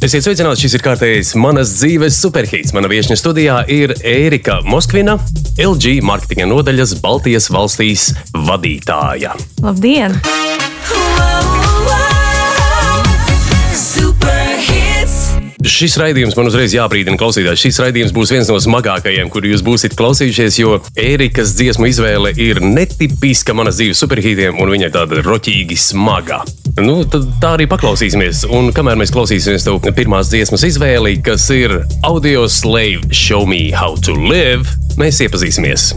Esiet sveicināti, šis ir kārtējs manas dzīves superhīts. Mana viesņa studijā ir Ērika Moskvina, LG marketinga nodaļas Baltijas valstīs vadītāja. Labdien! Šis raidījums man uzreiz jābrīdina klausītājs. Šis raidījums būs viens no smagākajiem, kur jūs būsiet klausījušies, jo Ērikas dziesmu izvēle ir netipiska manas dzīves superhītiem, un viņa ir tāda roķīgi smaga. Nu, tā arī paklausīsimies. Un kamēr mēs klausīsimies to pirmās dziesmas izvēli, kas ir Audio Slave Show Me How to Live, mēs iepazīsimies.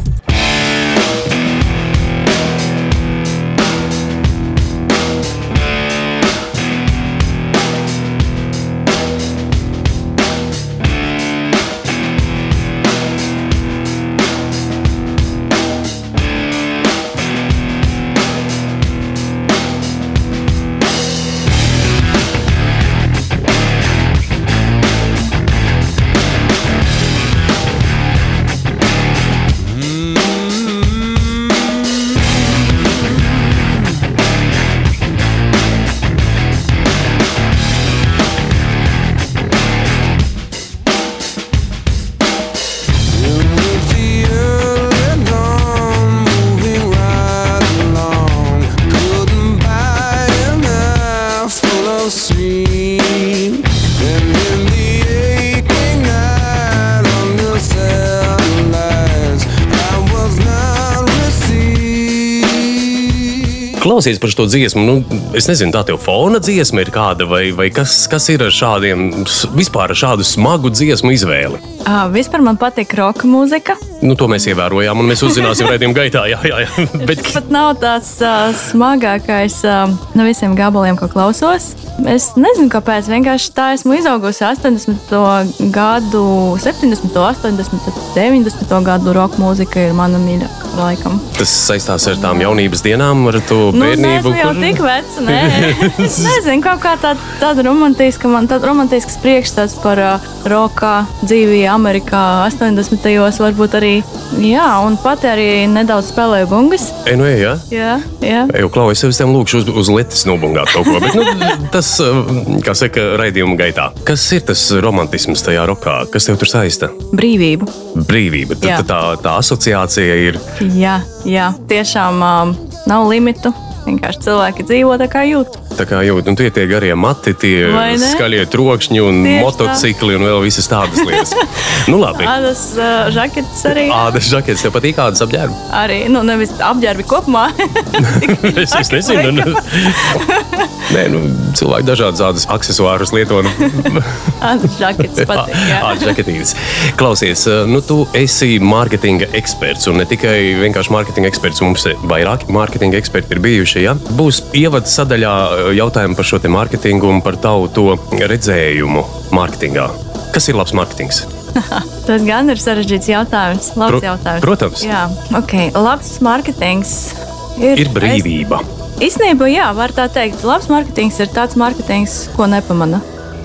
Klausies par šo dziesmu, nu, es nezinu, tā tev fona dziesma ir kāda, vai, vai kas, kas ir ar šādiem, vispār ar šādu smagu dziesmu izvēli? Uh, vispār man patīk roka mūzika. Nu, to mēs ievērojām, un mēs uzzināsim redzējuma gaitā. Jā, jā, jā. Bet... Tas pat nav tās uh, smagākais uh, no visiem gabaliem, ko klausos. Es nezinu, kāpēc. Vienkārši tā esmu izaugusi 80. gadu, 70, 80, 90. gadu roka mūzika ir mana mīļākā. Laikam. Tas saistās ar tām jaunības dienām, ar to nu, bērnību. Nu, jau kur... tik vecs, nē. es nezinu, kaut kā tā, tāda romantiska, man tāda romantisks priekšstats par uh, roka dzīvi Amerikā 80. gados varbūt arī Jā, un pati arī nedaudz spēlēju bungas. E, nu, jā, jā. jā. Eju, Klau, es tev lūkšu uz, uz letes nobungāt kaut ko. Bet, nu, tas, kā saka, raidījuma gaitā. Kas ir tas romantisms tajā rokā? Kas tev tur saista? Brīvība. Brīvība. Tā, tā, tā asociācija ir. Jā, jā. tiešām um, nav limitu. Vienkārši cilvēki dzīvo tā kā jūt. Tā kā jūt, un tie tie garie mati, tie skaļie trokšņi un Tieši motocikli tā. un vēl visas tādas lietas. nu, labi. Ādas uh, žaketes arī. Ādas žaketes, tev patīk ādas apģērbi? Arī, nu, nevis apģērbi kopumā. es, es nezinu. Nu, nē, nu, cilvēki dažādas ādas aksesuārus lieto. ādas žaketes patīk, jā. Ādas žaketītes. Klausies, nu, tu esi mārketinga eksperts, un ne tikai vienkārši mārketinga eksperts, mums vairāki mārketinga eksperti ir bijuši, ja? Būs ievads sadaļā jautājumu par šo mārketingu un par tavu to redzējumu mārketingā. Kas ir labs mārketings? Tas gan ir sarežģīts jautājums. Labs Pro, jautājums. Protams. Jā, ok. Labs mārketings ir, ir brīvība. Es, īstenībā, jā, var tā teikt. Labs mārketings ir tāds mārketings, ko nepamana.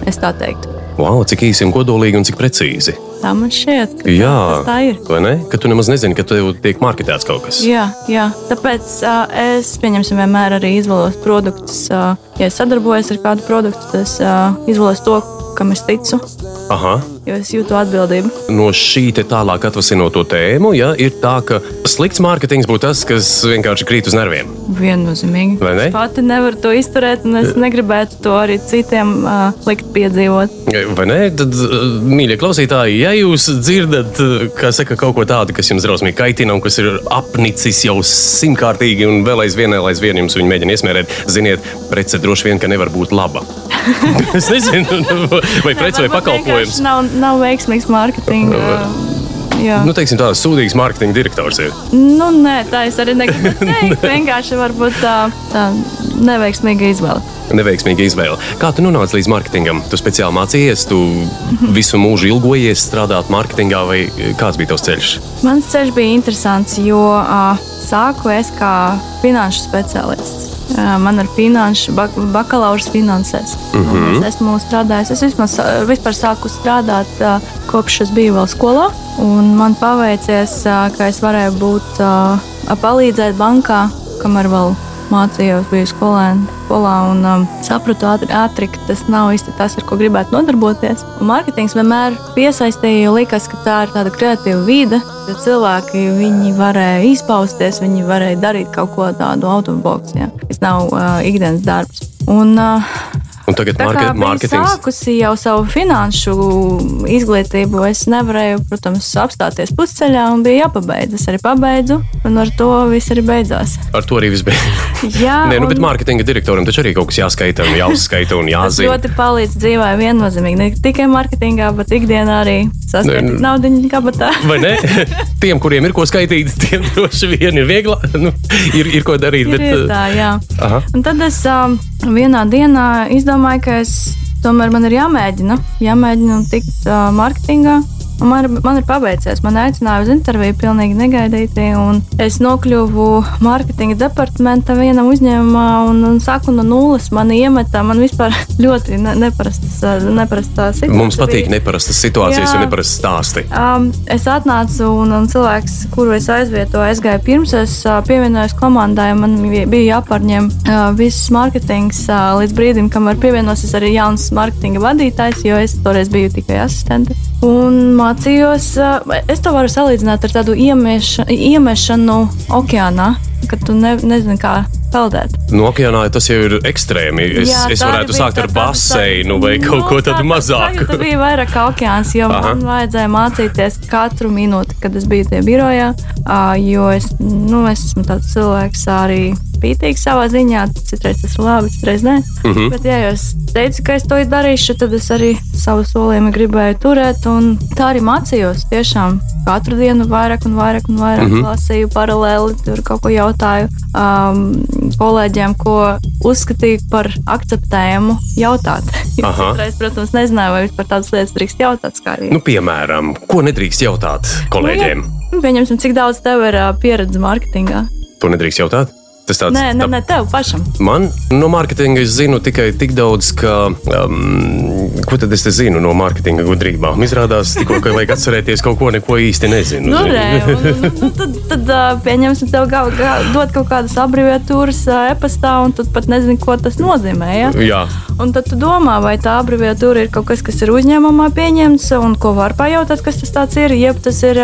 Es tā teiktu. Wow, cik īsi un kodolīgi un cik precīzi. Tā man šķiet, ka jā, tā ir. Vai ne? Ka tu nemaz nezini, ka tev tiek marketēts kaut kas. Jā, jā. tāpēc uh, es pieņemsim vienmēr arī izvēlos produktus. Uh, ja es sadarbojos ar kādu produktu, tad es uh, izvēlos to, kam es ticu. Aha. Jo es jūtu atbildību. No šī tālāk atvasinot to tēmu, ja, ir tā, ka slikts mārketings būtu tas, kas vienkārši krīt uz nerviem. Viennozīmīgi. Vai ne? Es pati nevaru to izturēt, un es negribētu to arī citiem uh, likt piedzīvot. Vai ne? Tad, mīļie klausītāji, ja jūs dzirdat saka, kaut ko tādu, kas jums drausmīgi kaitina un kas ir apnicis jau simtkārtīgi, un vēl aizvien, aizvien jums viņi mēģina iesmērēt, ziniet, prece droši vien, ka nevar būt laba. es nezinu, vai preci vai pakalpojums. Nav, nav veiksmīgs mārketinga. Nu, Jā. Nu, teiksim, tāds sūdīgs mārketinga direktors ir. Nu, nē, tā es arī negribu teikt. Vienkārši varbūt tā, tā neveiksmīga izvēle. Neveiksmīga izvēle. Kā tu nonāci līdz mārketingam? Tu speciāli mācījies, tu visu mūžu ilgojies strādāt mārketingā, vai kāds bija tavs ceļš? Mans ceļš bija interesants, jo uh, sāku es kā finanšu speciālists. Man ir finanšu, bak bakalaura finansēs. Mm -hmm. Es esmu strādājis, es vismaz, vispār sāku strādāt kopš es biju vēl skolā. Man paveicies, ka es varēju būt, palīdzēt bankā, kamēr vēl mācījos, biju skolēna skolā un um, sapratu ātri, ātri, ka tas nav īsti tas, ar ko gribētu nodarboties. Un mārketings vienmēr piesaistīja, jo likās, ka tā ir tāda kreatīva vide. Cilvēki viņi varēja izpausties, viņi varēja darīt kaut ko tādu automobilu, kas nav uh, ikdienas darbs. Un, uh, Un tagad market, mārketings. Sākusi jau savu finanšu izglītību, es nevarēju, protams, apstāties pusceļā un bija jāpabeidz. Es arī pabeidzu, un ar to viss arī beidzās. Ar to arī viss beidzās. Jā, Nē, nu, un... bet mārketinga direktoram taču arī kaut kas jāskaita un jāuzskaita un jāzina. Ļoti palīdz dzīvē viennozīmīgi. Ne tikai mārketingā, bet ikdienā arī sasniegt nu, naudu kabatā. Vai ne? Tiem, kuriem ir ko skaitīt, tiem droši vien ir vieglāk. Nu, ir, ir ko darīt. Ir, bet... ir tā, jā. Aha. Un tad es um, vienā dienā izdomāju, ka es tomēr man ir jāmēģina, jāmēģina tikt uh, mārketingā. Man, man ir paveicies. Man aicināja uz interviju pilnīgi negaidīti. Es nokļuvu mārketinga departamentā vienam uzņēmumā un, un sāku no nulles. Man iemeta, man vispār ļoti ne, neparasts, neparastā situācija. Mums patīk neparastas situācijas Jā. un neparastas stāsti. Um, es atnācu un, un cilvēks, kuru es aizvietoju, aizgāja pirms es uh, pievienojos komandai. Man bija jāpārņem uh, viss mārketings uh, līdz brīdim, kamēr pievienosies arī jauns mārketinga vadītājs, jo es toreiz biju tikai asistente. Un mācījos, es to varu salīdzināt ar tādu iemieša, iemešanu okeānā, kad tu ne, nezini, kā peldēt. No okeānā tas jau ir ekstrēmi. Es, Jā, es varētu sākt ar baseinu vai kaut no, ko tādu tā, mazāku. Tas bija vairāk kā okeāns, jo Aha. man vajadzēja mācīties katru minūti, kad es biju tie birojā. Jo es, nu, es esmu tāds cilvēks arī pītīgs savā ziņā. Citreiz tas ir labi, citreiz nē. Mm -hmm. Bet, ja es teicu, ka es to darīšu, tad es arī savu solījumu gribēju turēt. Tā arī mācījos. Tiešām katru dienu vairāk un vairāk, un vairāk mm -hmm. lasīju paralēli, tur kaut ko jautāju um, kolēģiem, ko uzskatīju par akceptējumu jautāt. Citreiz, protams, nezināju, vai par tādas lietas drīkst jautāt. Nu, piemēram, ko nedrīkst jautāt kolēģiem? Nu, ja, pieņemsim, cik daudz tev ir uh, pieredze mārketingā? To nedrīkst jautāt? Tas tāds, nē, nē, nē, tev pašam. Man no mārketinga es zinu tikai tik daudz, ka. Um, ko tad es zinu no mārketinga gudrībām? Izrādās, tikko, ka vajag atcerēties kaut ko, neko īsti nezinu. Nu, nē, un, nu, tad, tad pieņemsim, tev gal, gal, dot kaut kādas abreviatūras e-pastā, un tu pat nezini, ko tas nozīmē. Ja? Jā. Un tad tu domā, vai tā abreviatūra ir kaut kas, kas ir uzņēmumā pieņemts, un ko var pajautāt, kas tas ir. Jeb tas ir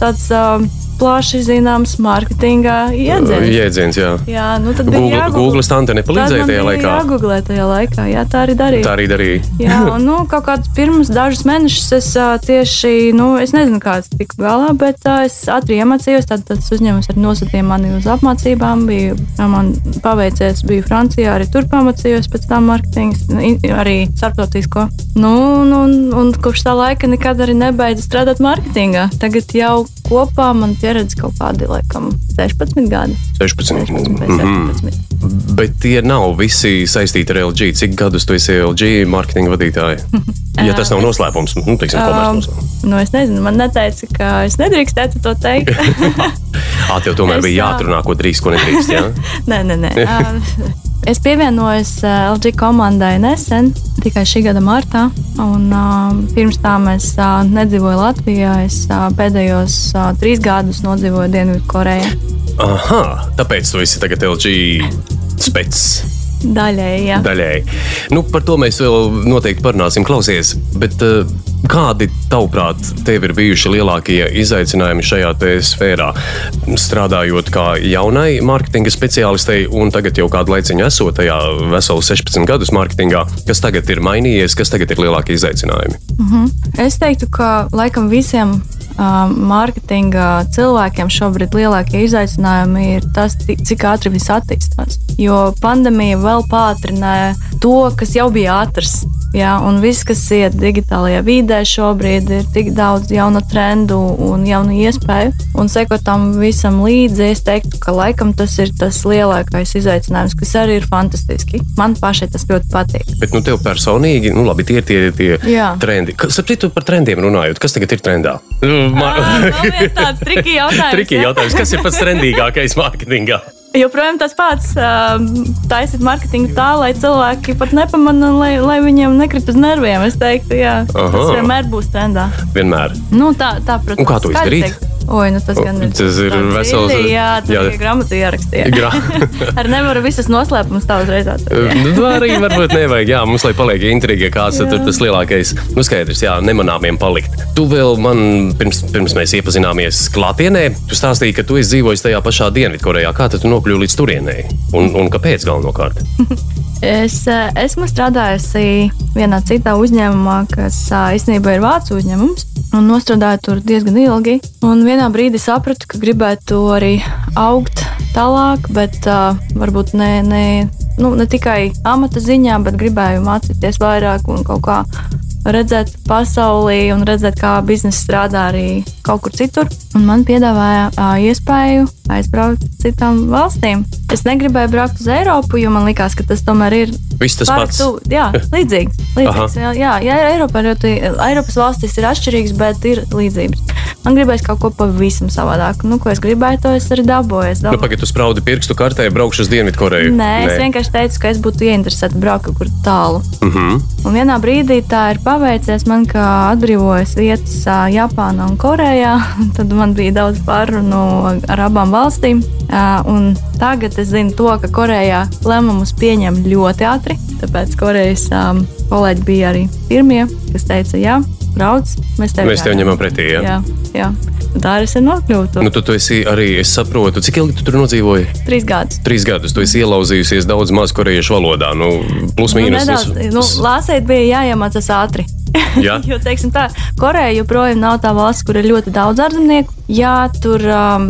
tāds. Uh, plaši zināms mārketinga iedziens. Iedziens, jā. jā nu tad Google, bija jāgoogle. Google stante nepalīdzēja tajā laikā. Jā, Google tajā laikā, jā, tā arī darīja. Tā arī darīja. jā, un nu, kaut kādus pirmus dažus mēnešus es uh, tieši, nu, es nezinu, kāds tika galā, bet uh, es ātri iemācījos, tad tas uzņēmums arī nosūtīja mani uz apmācībām, bija, man paveicies, biju Francijā, arī tur pamācījos pēc tam mārketings, arī starptautisko. Nu, un, un, un kopš tā laika nekad arī nebeidzu strādāt mārketingā. Tagad jau kopā man pieredze kaut kādi, laikam, 16 gadi. 16, 16 mm -hmm. Bet tie nav visi saistīti ar LG. Cik gadus tu esi LG mārketinga vadītāja? ja tas nav noslēpums, nu, teiksim. Um, nu, es nezinu, man neteica, ka es nedrīkstētu to teikt. Ā, tev tomēr es, bija jāatrunā, ko drīkst, ko nedrīkst. Jā? nē, nē, nē. Es pievienojos uh, LG komandai nesen, tikai šī gada martā. Un, uh, pirms tam es uh, nedzīvoju Latvijā. Es uh, pēdējos uh, trīs gadus nodzīvoju Dienvidkorejā. Aha, tāpēc tu esi tagad LG specs. Daļēji, jā. Daļēji. Nu, par to mēs vēl noteikti parunāsim, klausies. Bet, uh, kādi, tavuprāt, tev ir bijuši lielākie izaicinājumi šajā sfērā? Strādājot kā jaunai mārketinga speciālistei, un tagad jau kādu laiciņu esot tajā veselu 16 gadus mārketingā, kas tagad ir mainījies, kas tagad ir lielākie izaicinājumi? Mhm. -huh. Es teiktu, ka laikam visiem mārketinga cilvēkiem šobrīd lielākie izaicinājumi ir tas, cik ātri viss attīstās. Jo pandēmija vēl pātrināja to, kas jau bija ātrs. Jā, un viss, kas iet digitālajā vidē, šobrīd ir tik daudz jaunu trendu un jaunu iespēju. Un sekot tam visam līdzi, es teiktu, ka laikam tas ir tas lielākais izaicinājums, kas arī ir fantastiski. Man pašai tas ļoti patīk. Bet, nu, tev personīgi, nu, labi, tie ir tie, tie Jā. trendi. Kas, ap citu, par trendiem runājot, kas tagad ir trendā? Nu, man... ah, tāds triki jautājums. triki jautājums. Kas ir pats trendīgākais mārketingā? joprojām tas pats. Taisīt mārketingu tā, lai cilvēki pat nepamanā, lai, lai viņiem nekrit uz nerviem. Es teiktu, jā, Aha. tas vienmēr būs trendā. Vienmēr. Nu, tā, tā, protams, Un kā to izdarīt? Teikt. Oi, nu tas gan ir. Tas ir vesels- dziļi, Jā, tas jā. ir grāmatā ierakstīts. Gra Ar nevaru visas noslēpumus tā uzreiz atrast. nu, tā arī varbūt nevajag. Jā, mums lai paliek intriga, kāds tad tur tas lielākais. Nu, skaidrs, jā, nemanāmiem palikt. Tu vēl man, pirms, pirms mēs iepazināmies klātienē, tu stāstīji, ka tu esi dzīvojis tajā pašā Dienvidkorejā. Kā tu nokļuvi līdz turienei? Un, un kāpēc galvenokārt? Es eh, esmu strādājusi vienā citā uzņēmumā, kas eh, īstenībā ir vācu uzņēmums. Un strādāju tur diezgan ilgi. Un vienā brīdī sapratu, ka gribētu arī augt tālāk, bet uh, varbūt ne, ne, nu, ne tikai amata ziņā, bet gribēju mācīties vairāk un kaut kā redzēt pasaulī un redzēt, kā biznesa strādā arī kaut kur citur. Un man piedāvāja uh, iespēju aizbraukt uz citām valstīm. Es negribēju braukt uz Eiropu, jo man likās, ka tas tomēr ir Viss tas pats. tu- Jā, līdzīgs. līdzīgs jā, jā, jā, Eiropā ļoti, Eiropas valstis ir atšķirīgas, bet ir līdzības. Man gribēs kaut ko pavisam savādāku. Nu, ko es gribēju, to es arī dabūju. Es Nu, dabūju. Pagaidā, tu spraudi pirkstu kartē, braukšu uz Dienvidkoreju. Nē, es vienkārši teicu, ka es būtu ieinteresēta braukt kaut kur tālu. Uh -huh. Un vienā brīdī tā ir paveicies man, ka atbrīvojas vietas Japānā un Korejā. Tad man bija daudz pārunu ar abām valstīm. Un tagad es zinu, to, ka Korejā lēmumus pieņem ļoti ātri. Tāpēc Korejas kolēģi bija arī pirmie, kas teica, jā, brauc, mēs tevi, Mēs tevi ņemam pretī. Ja? Jā, jā. Tā arī ir nokļūta. Nu, tu, tu esi arī, es saprotu, cik ilgi tu tur nodzīvoji? Trīs gadus. Trīs gadus. Tu esi ielauzījusies daudz maz korejiešu valodā. Nu, plus Nu, mīnus. nedaudz, nu, lāsēt bija jāiemācās ātri. Jā. jo, teiksim, tā, Koreja joprojām nav tā valsts, kur ir ļoti daudz ārzemnieku. Jā, tur um,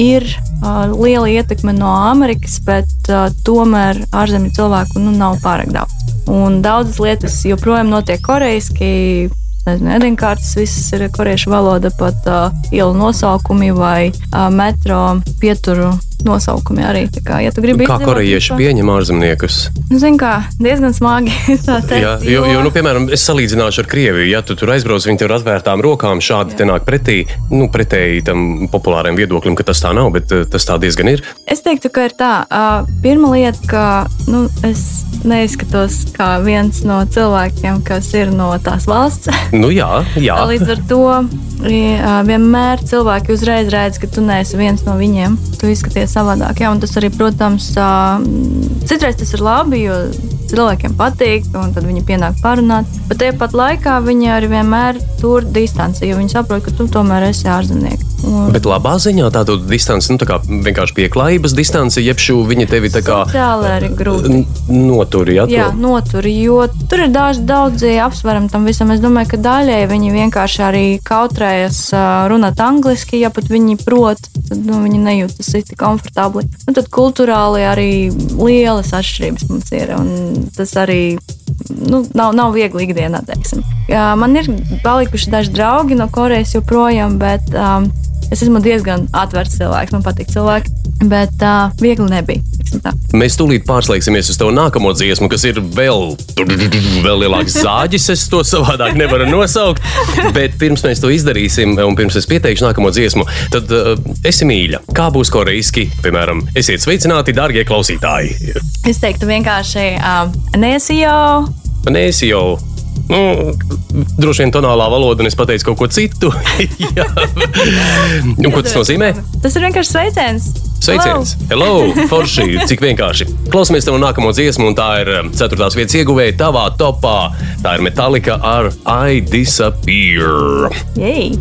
ir uh, liela ietekme no Amerikas, bet uh, tomēr ārzemju cilvēku nu, nav pārāk daudz. Un daudzas lietas joprojām notiek korejiski. Nezinu, ēdienkartes, visas ir korejiešu valoda, pat uh, ielu nosaukumi vai uh, metro pieturu nosaukumi arī. Tā kā, ja gribi Kā korejieši vispār- pieņem ārzemniekus? Nu, Zini, kā diezgan smagi. teikt, Jā, jo, jo, nu, piemēram, es salīdzināšu ar Krieviju. Ja tu tur aizbrauc, viņi tur atvērtām rokām šādi te nāk pretī. Nu, pretēji tam populāram viedoklim, ka tas tā nav, bet eh, tas tā diezgan ir. Es teiktu, ka ir tā. Pirmā lieta, ka nu, es neizskatos kā viens no cilvēkiem, kas ir no tās valsts. Nu, jā, jā. Līdz ar to vienmēr cilvēki uzreiz redz, ka tu neesi viens no viņiem. Tu izskaties savādāk. Jā, un tas arī, protams, citreiz tas ir labi, jo cilvēkiem patīk, un tad viņi pienāk parunāt. Bet tajā pat laikā viņi arī vienmēr tur distanci, jo viņi saprot, ka tu tomēr esi ārzemnieks. Un- Bet labā ziņā tāda distance, nu, tā kā vienkārši pieklājības distance, jeb šū viņi tevi tā kā arī grūti. n- noturi. Ja, Jā, to? notur, jo tur ir daudz, daudzi apsvērumi tam visam. Es domāju, ka daļai viņi vienkārši arī kautrējas runāt angliski, ja pat viņi prot, tad nu, viņi nejūtas īsti komfortabli. Nu, tad kultūrāli arī lielas atšķirības mums ir, un tas arī nu, nav, nav viegli ikdienā. Teiksim. Man ir palikuši daži draugi no Korejas joprojām, bet um, es esmu diezgan atvērts cilvēks, man patīk cilvēki, bet uh, viegli nebija. Teiksim tā. Mēs tūlīt pārslēgsimies uz to nākamo dziesmu, kas ir vēl, vēl lielāks zāģis. Es to savādāk nevaru nosaukt. Bet pirms mēs to izdarīsim, un pirms es pieteikšu nākamo dziesmu, tad uh, esi mīļa. Kā būs korejski? Piemēram, esiet sveicināti, darbie klausītāji. Es teiktu vienkārši um, nesijau. Nē, es jau. Nu, droši vien tonālā valoda, un es pateicu kaut ko citu. Un, ko tas nozīmē? Tas ir vienkārši sveiciens. Sveiciens! Hello, Forši! Cik vienkārši. Klausamies tev nākamo dziesmu, un tā ir um, ceturtās vietas ieguvēja tavā topā. Tā ir Metallica ar I Disappear. Jej!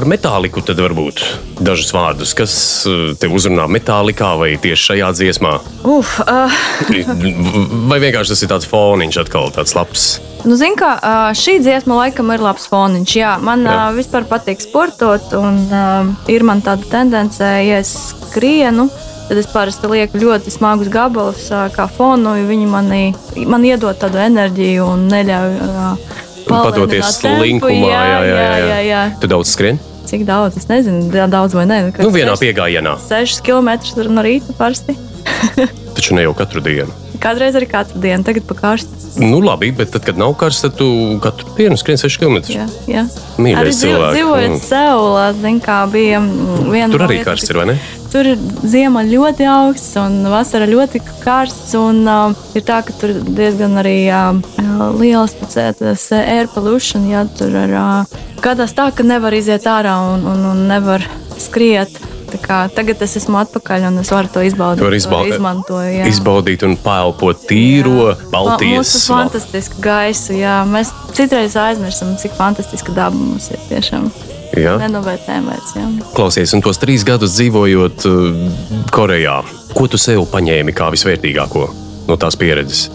Par metāliku tad varbūt dažus vārdus, kas uh, te uzrunā metālikā vai tieši šajā dziesmā? Uf, uh, Vai vienkārši tas ir tāds foniņš atkal tāds labs? nu, zin, kā, uh, šī dziesma laikam ir labs foniņš. Jā, man Jā. uh, vispār patīk sportot, un uh, ir man tāda tendence, ja es skrienu. Tad es parasti lieku ļoti smagus gabalus, kā fonu, jo viņi mani, man iedod tādu enerģiju un neļauj ā, Padoties slinkumā, jā, jā, jā, jā, jā. Tu daudz skrien? Cik daudz? Es nezinu, daudz vai nē. Nu, vienā piegājienā. 6 km no rīta parasti. Taču ne jau katru dienu. Kādreiz arī katru dienu, tagad pa karstu. Nu, labi, bet tad, kad nav karsts, tad tu katru dienu skrien 6 km. Jā, jā. Mīļais cilvēks. dzīvojot Mm. Seulā, zin, kā bija viena Tur arī lietām, karsts ir, vai ne? Tur ir ziema ļoti augsts un vasara ļoti karsts. Un, uh, ir tā, ka tur diezgan arī uh, liels tas air pollution. Ja, tur ir uh, gadās tā, ka nevar iziet ārā un, un, un nevar skriet. Tagad es esmu atpakaļ un es varu to izbaudīt. Tu vari to izbaudīt- izmantoju, jā. Izbaudīt un paelpot tīro Baltijas Mūsu fantastisku gaisu, jā. Mēs citreiz aizmirstam, cik fantastiska daba mums ir tiešām. Jā. Nenovērtējam vairs. Klausies, un tos trīs gadus dzīvojot uh, Korejā, ko tu sev paņēmi kā visvērtīgāko no tās pieredzes?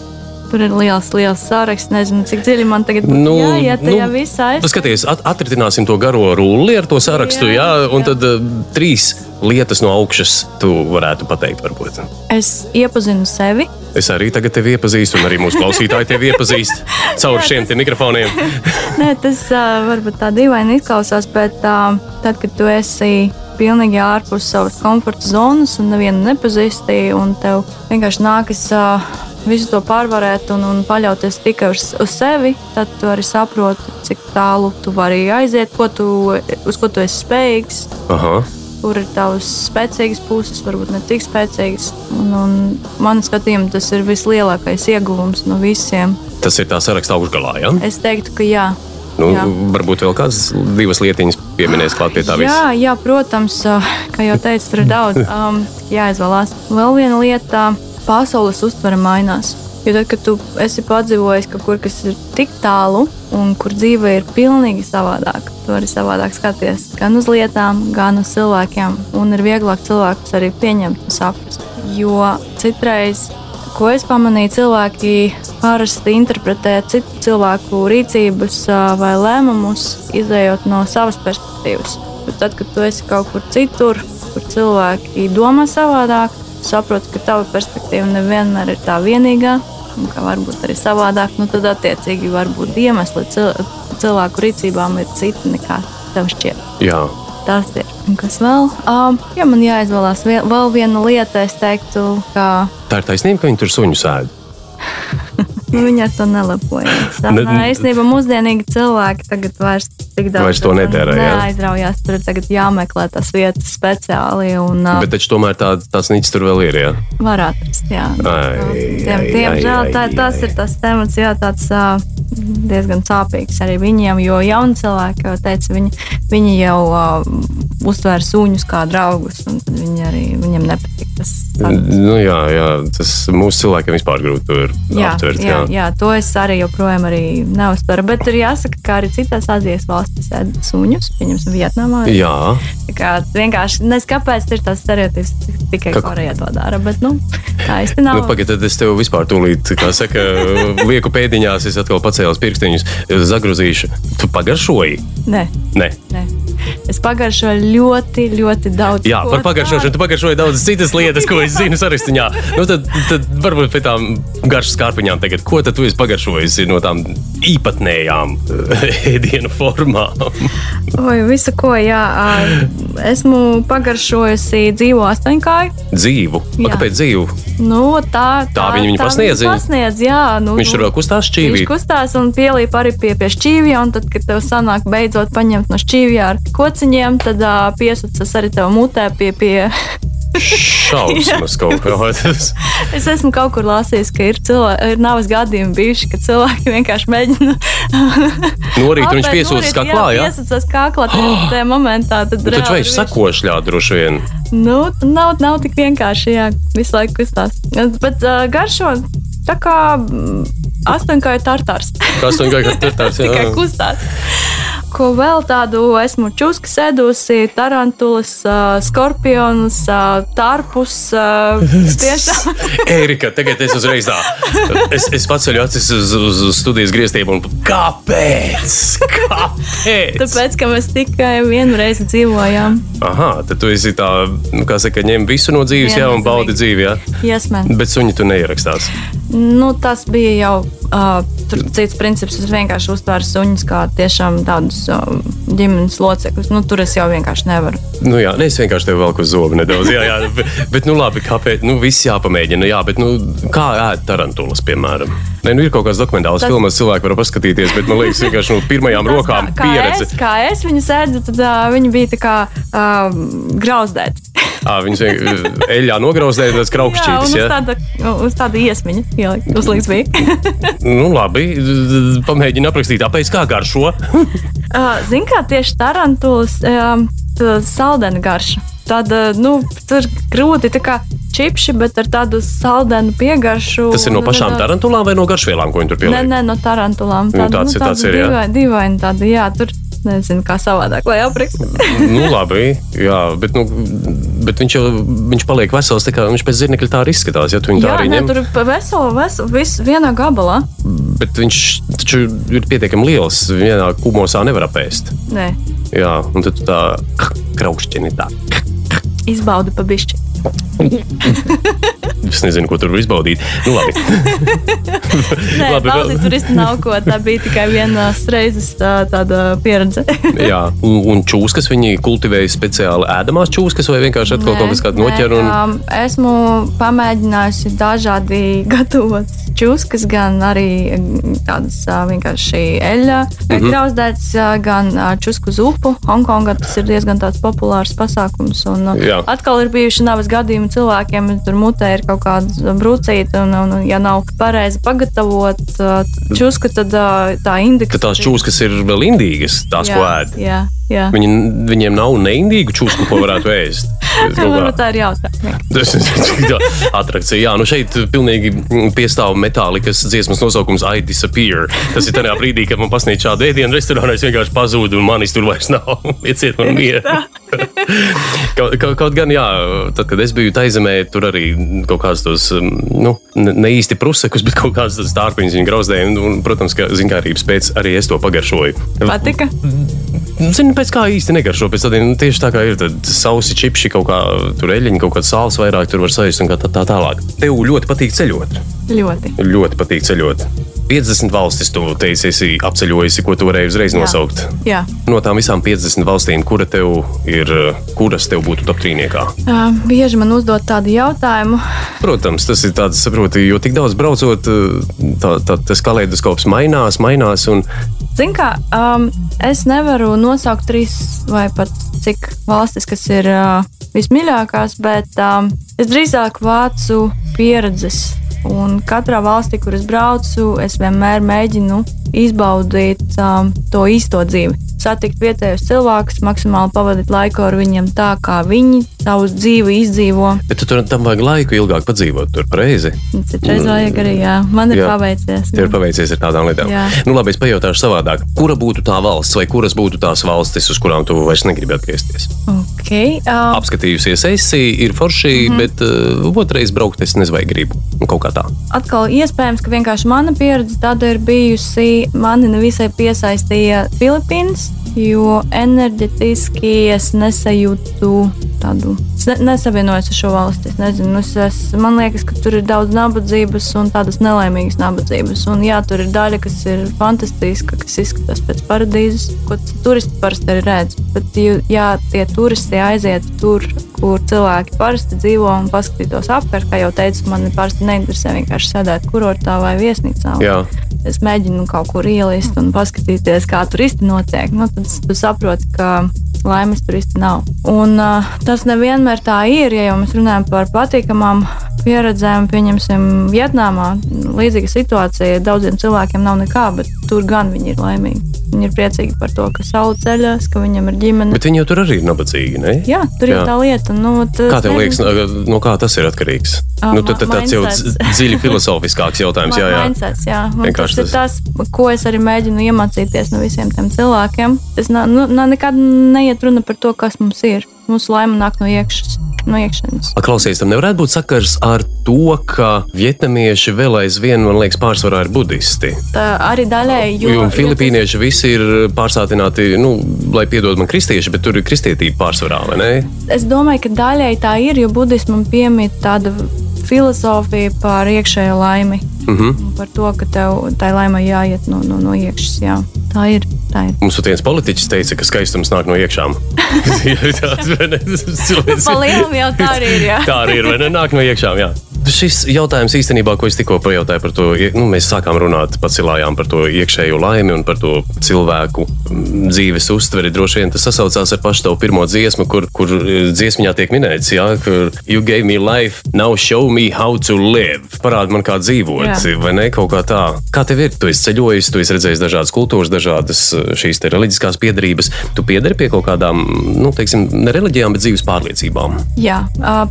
Tur ir liels, liels saraksts. Nezinu, cik dziļi man tagad nu, jāiet tajā nu, visā. Nu, skaties, at atritināsim to garo rulli ar to sarakstu, jā, Jā, un jā. tad uh, trīs lietas no augšas tu varētu pateikt, varbūt. Es iepazinu sevi. Es arī tagad tevi iepazīstu, un arī mūsu klausītāji tevi iepazīst caur šiem te mikrofoniem. Nē, tas uh, varbūt tā dīvaini izklausās, bet uh, tad, kad tu esi pilnīgi ārpus savas komforta zonas un nevienu nepazīsti, un tev vienkārši nākas uh, visu to pārvarēt un, un paļauties tikai uz, uz sevi, tad tu arī saproti, cik tālu tu vari aiziet, ko tu, uz ko tu esi spējīgs. Aha. kur ir tavas spēcīgas puses, varbūt ne tik spēcīgas. Un, un man skatījumā tas ir vislielākais ieguvums no visiem. Tas ir tā saraksta augšgalā. Ja? Es teiktu, ka jā. Nu, jā. varbūt vēl kādas divas lietiņas pieminēs klāt pie tā visa. Jā, jā, protams, kā jau teicu, tur ir daudz um, jāizvēlās. Vēl viena lieta - pasaules uztvere mainās. Jo tad, kad tu esi padzīvojis kaut kur, kas ir tik tālu un kur dzīve ir pilnīgi savādāka, tu vari savādāk skatīties gan uz lietām, gan uz cilvēkiem. Un ir vieglāk cilvēkus arī pieņemt un saprast. Jo citreiz, ko es pamanīju, cilvēki parasti interpretē citu cilvēku rīcības vai lēmumus, izējot no savas perspektīvas. Bet tad, kad tu esi kaut kur citur, kur cilvēki domā savādāk, saproti, ka tava perspektīva nevienmēr ir tā vienīgā, un ka varbūt arī savādāk, nu tad attiecīgi varbūt iemesli cil cilvēku rīcībām ir citi nekā tev šķiet. Jā. Tas ir. Un kas vēl? Um, ja man jāizvēlās vēl viena lieta, es teiktu, ka Tā ir taisnība, ka viņi tur suņu sēž. Nu, viņi ar to nelepojas. Tā Ne- īstenībā mūsdienīgi cilvēki tagad vairs tik daudz Vairs to nedara, jā. Neaizraujās, tur tagad jāmeklē tas vietas speciāli un Bet taču tomēr tā, tās niķis tur vēl ir. Jā. var atrast. Jā. Diemžēl tā, ai. ir tas temats, jā, tāds uh, diezgan sāpīgs arī viņiem, jo jauni cilvēki jau teica, viņi, viņi jau uh, uztvēra suņus kā draugus, un viņi arī, viņiem nepatīk tas. Nu, jā, jā, tas mūsu cilvēkiem vispār grūti to ir Jā, aptvert. jā, jā, to es arī joprojām arī neuztveru. Bet tur jāsaka, ka arī citās Azijas valstīs ēd suņus, pieņemsim, Vietnamā. jā. Tā kā vienkārši nezinu, kāpēc ir tas stereotips tikai Ka- Korejā to dara. Bet, nu, tā īsti nav. Nu, Pagaidiet, tad es tev vispār tūlīt, kā saka, lieku pēdiņās, es atkal pacēlu pirkstiņus, zagrozīšu. Tu pagaršoji? Nē, Nē. nē. Es pagaršoju ļoti, ļoti daudz. Jā, ko par pagaršošanu. Tu pagaršoji daudz citas lietas, ko es zinu sarakstīņā. Nu, tad, tad varbūt pie tām garšas kārpiņām tagad. Ko tad tu esi pagaršojis no tām īpatnējām ēdienu formām? Oi, visu ko, jā. Esmu pagaršojusi dzīvo astoņkāju. Dzīvu. A, Jā. Kāpēc dzīvu? Nu, tā, Tā viņa viņu pasniedz, viņa? pasniedz, jā. Nu, Viņš tur kustās Viņš šķīvī. kustās un pielīp arī pie, pie šķīvja, un tad, kad tev sanāk beidzot paņemt no šķīvja ar kociņiem, tad uh, piesacas arī tev mutē pie, pie. Šausmas kaut kādas. Es esmu kaut kur lasījis, ka ir, ir navas gadījumi bijuši, kad cilvēki vienkārši mēģina. Norīt, un viņš piesūcas norīt, kaklā, jā? Piesacas kaklā tajā, tajā momentā. Tad Nu, Taču viņš sakošļā droši vien. Nu, nav, nav tik vienkārši, jā, visu laiku kustās. Bet uh, garšo tā kā astoņkāju tartārs. Tur gāja? Tas Tikai kustās. Ko vēl tādu esmu čūska sēdusi, tarantulas, uh, skorpionus, uh, tarpus. Uh, tiešām. Erika, tagad es uzreiz tā. Es, es paceļu acis uz, uz, uz studijas griestiem un kāpēc? Kāpēc? Tāpēc, ka mēs tikai vienu reizi dzīvojām. Aha, tad tu esi tā, nu, kā saka, ņem visu no dzīves, jā, un baudi dzīvi, jā. Yes, man. Bet suņi tu neierakstās. Nu, tas bija jau uh, cits princips. Es vienkārši uztvēru suņus kā tiešām tādus uh, ģimenes locekļus. Nu, tur es jau vienkārši nevaru. Nu, jā, ne, es vienkārši tev velku uz zobu nedaudz. Jā, jā, bet, bet, nu, labi, kāpēc? Nu, viss jāpamēģina. Jā, bet, nu, kā ēst tarantulas, piemēram? Nē, nu, ir kaut kādas dokumentālas Tas- Tas... filmas, cilvēki var paskatīties, bet man liekas, vienkārši no pirmajām Tas, rokām kā, kā, pieredze. es, kā es viņu sēdzu, tad uh, viņi bija tā kā uh, grauzdēti. À, vienkārši eļļā nograuzdēja tas Jā, un kraukšķītis. uz tāda, uz tāda iesmiņa ielikt. Uzliks bija. Nu, labi, pamēģini aprakstīt, tāpēc kā garšo. Ziniet, kā tieši tarantulas tā saldena garša. Tāda, nu, tur grūti tā kā čipši, bet ar tādu saldenu piegaršu. Tas ir no pašām tarantulām vai no garšvielām, ko viņi tur Nē, pieliek? nē, no tarantulām. Nu, tāds ir, tāds ir, jā. dīvaini, dīvaini tāda, jā, tur nezinu, kā savādāk, lai aprakstu. Nu, labi, jā, bet, nu, bet viņš jau viņš paliek vesels, viņš pēc zirnekļa tā arī izskatās. Ja tu viņu tā Jā, arī ņem, tur ir pa veselu, veselu, viss vienā gabalā. bet viņš taču ir pietiekami liels. Vienā kumosā nevar apēst. Nē, Jā, un tad tā kraukšķini tā. izbaudu pa bišķi. Es nezinu, ko tur var izbaudīt. Nu, labi. Nē, Labi, vēl- baudīt tur īsti nav ko. Tā bija tikai vienas reizes tā, tāda pieredze. Jā, un, un čūskas viņi kultivēja speciāli ēdamās čūskas vai vienkārši atkal kaut kas tāds noķer. Un... um, esmu pamēģinājusi dažādi gatavot čūskas, gan arī mm, tādas vienkārši eļļā, mm. -hmm. grauzdētas, ā, gan čūsku zupu. Hongkongā tas ir diezgan populārs pasākums. Un, Jā. atkal ir bijuši navas gadījumi cilvēkiem, tur mutē ir kaut kāda brūcīta, un, un, un ja nav pareizi pagatavot ā, čūsku, tad tā indika. Ka tās čūskas ir vēl indīgas, tās, ko ēd. Jā, jā. Viņi, viņiem nav neindīgu čūsku, ko varētu ēst. Varbūt tā ir jautājums. Attrakcija. Jā, nu šeit pilnīgi piestāv metālikas dziesmas nosaukums I Disappear. Tas ir tajā brīdī, kad man pasniedz šādu ēdienu restorānā, es vienkārši pazūdu un manis tur vairs nav. Ieciet man mieru. kaut, kaut, kaut gan, jā, tad, kad es biju taizemē, tur arī kaut kāds tos, nu, ne, īsti prusekus, bet kaut kāds tas tārpiņš viņa grauzdēja. Un, un, protams, ka zinkārības pēc arī es to pagaršoju. Patika? Zinu, pēc kā īsti negaršo. Pēc tādiem nu, tieši tā kā ir sausi čipši, kaut kā tur eļļiņa, kaut kāda sāls vairāk tur var sajust un tā, tā tālāk. Tev ļoti patīk ceļot. Ļoti. Ļoti patīk ceļot. 50 valstis, tu teici, esi apceļojusi, ko tu varēji uzreiz Jā. nosaukt. Jā. No tām visām 50 valstīm, kura tev ir, kuras tev būtu top trīniekā? Uh, bieži man uzdod tādu jautājumu. Protams, tas ir tāds, saproti, jo tik daudz braucot, tā, tā, tas kaleidoskops mainās, mainās. Un, Ziniet, kā um, es nevaru nosaukt trīs vai pat cik valstis, kas ir uh, vismīļākās, bet um, es drīzāk vācu pieredzes. Un katrā valstī, kur es braucu, es vienmēr mēģinu izbaudīt um, to īsto dzīvi. Satikt vietējos cilvēkus, maksimāli pavadīt laiku ar viņiem tā, kā viņi savu dzīvi izdzīvo. bet tu tur tam vajag laiku ilgāk padzīvot, tur pareizi. Citreiz vajag arī, jā, man ir Jā. paveicies. Tev ir paveicies ar tādām lietām. Jā. Nu, labi, es pajautāšu savādāk. Kura būtu tā valsts, vai kuras būtu tās valstis, uz kurām tu vairs negribi atgriezties? Okay, uh, Apskatījusies, esi, ir forši, mm. -hmm. bet uh, otrais braukt es nezinu, vai gribu. Nu, Kaut kā tā. atkal iespējams, ka vienkārši mana pieredze tāda ir bijusi. Mani nevisai piesaistīja Filipīnas, jo enerģetiski es nesajūtu tādu. Es ne, nesavienojos ar šo valsti. Es nezinu, es, es, man liekas, ka tur ir daudz nabadzības un tādas nelaimīgas nabadzības. Un, jā, tur ir daļa, kas ir fantastiska, kas izskatās pēc paradīzes, ko turisti parasti redz. Bet, ja tie turisti aiziet tur, kur cilvēki parasti dzīvo un paskatītos apkārt, kā jau teicu, man parasti neinteresē vienkārši sēdēt kurortā vai viesnīcā. Jā. Es mēģinu kaut kur ielist un paskatīties, kā tur īsti notiek. Nu, tad tu saproti, ka laimes tur īsti nav. Un, uh, tas nevienmēr tā ir, ja jau mēs runājam par patīkamām pieredzēm. Pieņemsim, Vietnamā līdzīga situācija. Daudziem cilvēkiem nav nekā, bet tur gan viņi ir laimīgi. Viņi ir priecīgi par to, ka saule ceļās, ka viņam ir ģimene. Bet viņi jau tur arī ir nabadzīgi. Ne? Jā, tur Jā. ir tā lieta. Nu, tas Kā tev liekas, nezinu, no kā tas ir atkarīgs? Ā, Nu, tad, tad tāds jau dziļi filozofiskāks jautājums. Jā, jā. Mindsets, jā. Vienkārši tas ir tas, ko es arī mēģinu iemācīties no visiem tiem cilvēkiem. Tas nav, nu, nekad neiet runa par to, kas mums ir. Mūsu laime nāk no iekšas. No iekšienes. A, Klausies, tam nevarētu būt sakars ar to, ka vietnamieši vēl aizvien, man liekas, pārsvarā ir budisti. Tā arī daļēji. Jo, jo filipīnieši visi ir pārsātināti, nu, lai piedod man kristieši, bet tur ir kristietība pārsvarā, vai ne? Es domāju, ka daļēji tā ir, jo budismam piemīt tāda filozofija par iekšējo laimi. -huh. un Par to, ka tev tai laimai jāiet no, no, no iekšas. Jā. Tā ir. Tā ir. Mums viens politiķis teica, ka skaistums nāk no iekšām. Tas ir Pa lielam jau tā arī ir. Jā. Tā arī ir, vai ne? Nāk no iekšām, jā. Šis jautājums īstenībā, ko es tikko pajautāju par to, nu, mēs sākām runāt, pacilājām par to iekšējo laimi un par to cilvēku dzīves uztveri. Droši vien tas sasaucās ar pašu tavu pirmo dziesmu, kur, kur eh, dziesmiņā tiek minēts, jā, ka you gave me life, now show me how to live. Parādi man, kā dzīvot, Jā. vai ne? Kaut kā tā. Kā tev ir? Tu esi ceļojis, tu esi redzējis dažādas kultūras, dažādas eh, šīs te reliģiskās piedarības. Tu piedari pie kaut kādām, nu, teiksim, ne reliģijām, bet dzīves pārliecībām. Jā,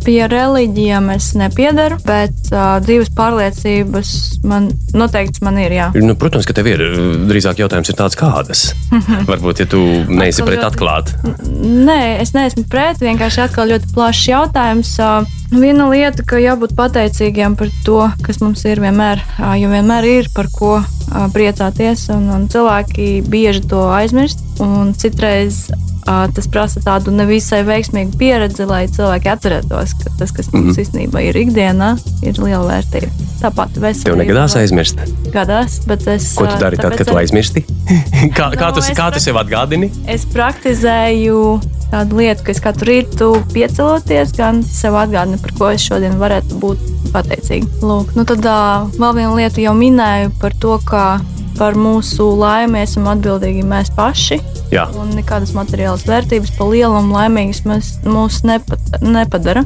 pie reliģijām es nepiedaru, bet uh, dzīves pārliecības man noteikti man ir. Jā. Nu, protams, ka tev ir. Drīzāk jautājums ir tāds, kādas. Varbūt, ja tu neesi Atkal pret ļoti- atklāt. Nē, es neesmu pret. Vienkārši atkal ļoti plašs jautājums. Nu, Viena lieta, ka jābūt pateicīgiem par to, kas mums ir vienmēr, ā, jo vienmēr ir par ko ā, priecāties, un, un cilvēki bieži to aizmirst. Un citreiz tas prasa tādu nevisai veiksmīgu pieredzi, lai cilvēki atcerētos, ka tas, kas mums īstenībā ir ikdienā, ir liela vērtība. Tāpat veselība. Tev negadās aizmirst. Gadās, bet es. Ko tu dari tad, kad tu aizmirsti? kā, kā, Nu, tu, es kā tu sev atgādini? Es praktizēju tādu lietu, ka es katru rītu pieceloties, gan sev atgādinu, par ko es šodien varētu būt pateicīga. Lūk, nu tad vēl viena lieta jau minēju par to, ka par mūsu laimi esam atbildīgi mēs paši. Jā. Un nekādas materiālas vērtības pa lielam laimīgas mēs, mūs nepat, nepadara.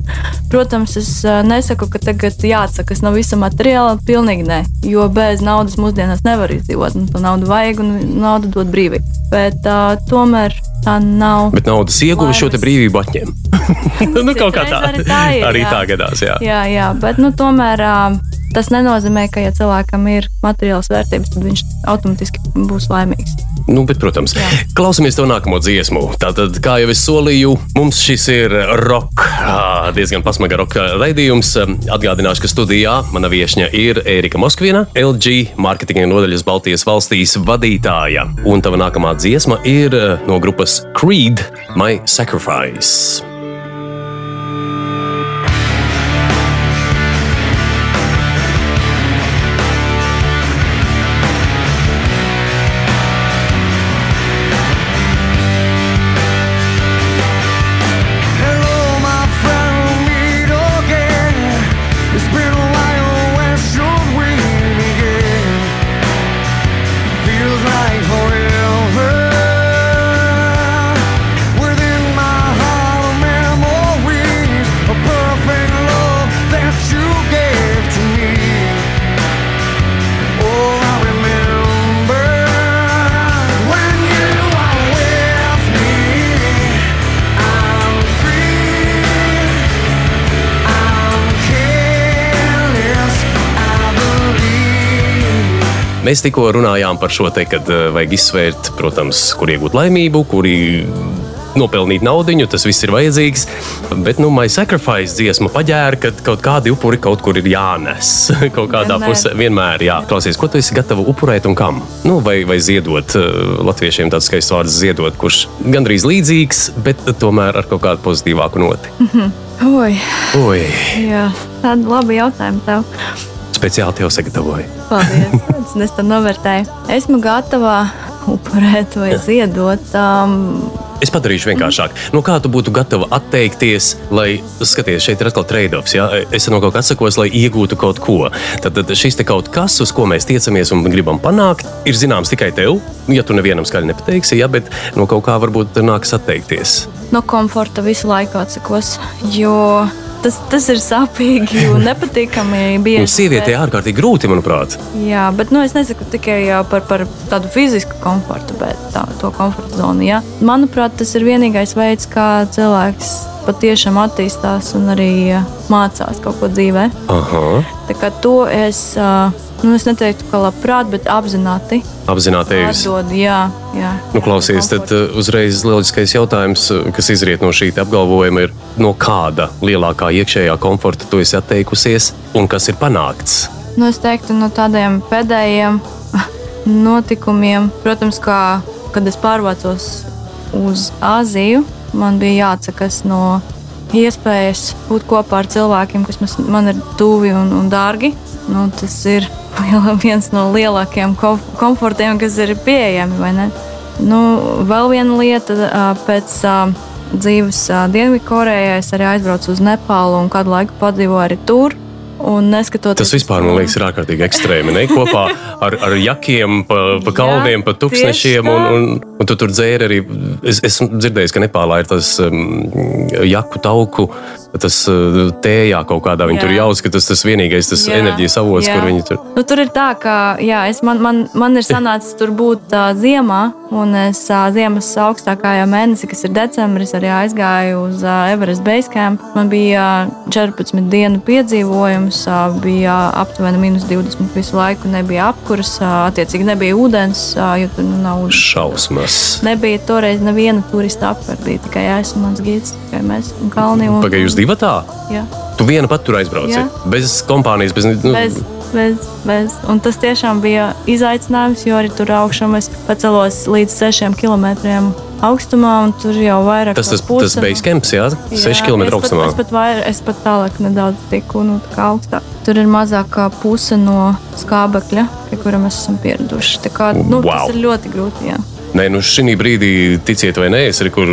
Protams, es ā, nesaku, ka tagad jāatsakas no visa materiāla. Pilnīgi nē, jo bez naudas mūsdienās nevar izdzīvot. Un to naudu vajag un naudu dod brīvību. Bet uh, tomēr tā nav. Bet naudas ieguva šo brīvību atņem. nu, kaut kā tā. Arī tā ir, arī tā gadās, jā. Jā, jā, bet nu, tomēr uh, tas nenozīmē, ka, ja cilvēkam ir materiāls vērtības, tad viņš automātiski būs laimīgs. Nu, bet, protams, Jā. klausāmies to nākamo dziesmu. Tātad, kā jau es solīju, mums šis ir ā, diezgan pasmaga roka raidījums. Atgādināšu, ka studijā mana viesņa ir Erika Moskvina, LG mārketinga nodaļas Baltijas valstīs vadītāja. Un tava nākamā dziesma ir no grupas Creed, My Sacrifice. Mēs tikko runājām par šo te, kad eh, vajag izsvērt, protams, kur iegūt laimību, kuri nopelnīt naudu, tas viss ir vajadzīgs. Bet, nu, My Sacrifice dziesma paģēra, ka kaut kādi upuri kaut kur ir jānes. kaut kādā Vienmēr. pusē vienmēr, jā. Klausies, ko tu esi gatava upurēt un kam? Nu, vai, vai ziedot, eh, latviešiem tāds skaists vārds ziedot, kurš gandrīz līdzīgs, bet tomēr ar kaut kādu pozitīvāku noti. Oi, Oi, jā, tāda laba jautājuma tev. Speciāli tev sagatavoju. Paldies, es to novērtēju. Esmu gatava upurēt vai ziedot. Um, Es padarīšu vienkāršāk. No kā tu būtu gatava atteikties, lai, skaties, šeit ir atkal trade-offs. Ja? Es no kaut kā atsakos, lai iegūtu kaut ko. Tad, tad šis te kaut kas, uz ko mēs tiecamies un gribam panākt, ir zināms tikai tev. Ja tu nevienam skaļi nepateiksi, ja, bet no kaut kā varbūt nāks atteikties. no komforta visu laiku atsakos. Jo tas, tas ir sāpīgi un nepatīkami. Un bieži, sievietei bet- ārkārtīgi grūti, manuprāt. Jā, bet nu, es nesaku tikai par, par tādu fizisku komfortu, bet tā, to komforta zonu. Jā. Manuprāt, tas ir vienīgais veids, kā cilvēks patiešām attīstās un arī mācās kaut ko dzīvē. Aha. Tā kā to es, nu, es neteiktu, ka labprāt, bet apzināti Apzināti atdodu. Jā, jā. Nu, klausies, tad uzreiz loģiskais jautājums, kas izriet no šī apgalvojuma, ir, no kāda lielākā iekšējā komforta tu esi atteikusies un kas ir panākts? Nu, es teiktu, no tādiem pēdējiem notikumiem, protams, kā, kad es pārvācos uz Āziju, man bija jāatsakās no iespējas būt kopā ar cilvēkiem, kas man ir tuvi un, un dārgi. Nu, tas ir viens no lielākajiem kom komfortiem, kas ir pieejami. Nu, vēl viena lieta, pēc dzīves Dienvidkorejā es arī aizbraucu uz Nepālu un kādu laiku padzīvoju arī tur. Tas vispār, man liekas, ir ārkārtīgi ekstrēmi. Ne? Kopā ar, ar jakiem, pa, pa kalniem, pa tūkstošiem. Un, un, un tu tur dzēri arī. Es esmu dzirdējis, ka Nepālā ir tas um, jaku tauku. Tas uh, tējā kaut kādā viņi Jā. tur jauc, ka tas tas vienīgais tas Jā, enerģijas avots, jā. kur viņi tur. Nu, tur ir tā, ka jā, es, man, man, man ir sanācis tur būt uh, ziemā, un es uh, ziemas augstākajā mēnesī, kas ir decembris, arī aizgāju uz uh, Everest Base Camp. Man bija uh, 14 dienu piedzīvojums, uh, bija aptuveni minus 20 visu laiku, nebija apkurs, uh, attiecīgi nebija ūdens, uh, jo tur nu, nav ūdens. Šausmas. Nebija toreiz neviena turista bija tikai es un mans gids, tikai mēs un kalni. Un, Pagaidām, jūs divi tā? Jā. Tu viena pat tur aizbrauci. Jā. Bez kompānijas, bez. Nu, Bez, bez, bez. Un tas tiešām bija izaicinājums, jo arī tur augšā mēs pacelos līdz 6 km augstumā, un tur jau vairāk tas tas, tas base camps, jā, 6 Jā, km es pat- augstumā. Es pat, vair, es pat tālāk nedaudz tiku nu, augstāk. Tur ir mazāk kā puse no skābekļa, pie kura mēs esam pieraduši. Tā kā, nu, Wow. Tas ir ļoti grūti. Jā. Nē, nu šī brīdī, ticiet vai nē, es arī kur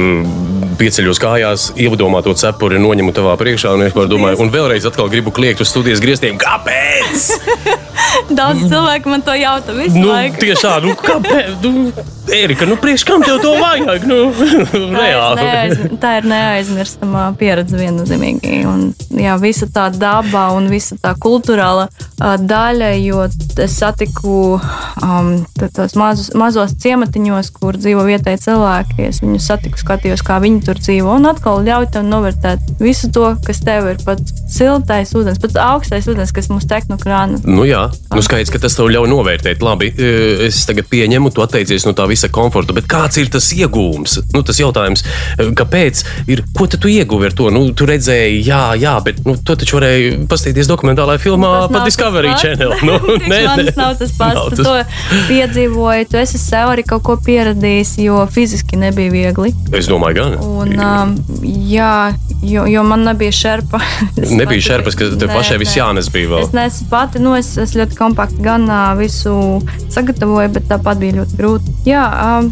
pieceļos kājās, ievadomā to cepuri, noņemu tavā priekšā un, par domāju, un vēlreiz atkal gribu kliegt uz studijas griestiem. Kāpēc? Daudz cilvēku man to jautā visu nu, laiku. tieši tā, nu, kāpēc? Nu, Erika, nu, priekš kam tev to vajag? Nu, reāli. neaiz, tā ir neaizmirstamā pieredze viennozīmīgi. Un, jā, visa tā daba un visa tā kultūrāla daļa, jo es satiku um, tos mazus, mazos ciematiņos, kur dzīvo vietēji cilvēki. Es viņus satiku, skatījos, kā viņi tur dzīvo. Un atkal ļauj tev novērtēt visu to, kas tev ir pat siltais ūdens, pat augstais ūdens, kas mums tek no krāna. Nu, jā, nu, skaidrs, ka tas tev ļauj novērtēt. Labi, es tagad pieņemu, tu atteicies no tā visa komforta, bet kāds ir tas iegūms? Nu, tas jautājums, e, kāpēc? Ir, ko tu ieguvi ar to? Nu, tu redzēji, jā, jā, bet nu, to taču varēja paskatīties dokumentālajā filmā Tas pa Discovery tas. Channel. Nu, Priekš manis nav tas pats. Nav Tu to piedzīvoji, tu esi sev arī kaut ko pieradījis, jo fiziski nebija viegli. Es domāju, gan. Un, um, jā, jo, jo man nebija šerpa. Nebija pati šerpas, ka tev Nē, pašai viss nē. jānes bija vēl. Es nesu pati, nu, es, es ļoti kompakti gan visu sagatavoju, bet tāpat bija ļoti grūti. Jā,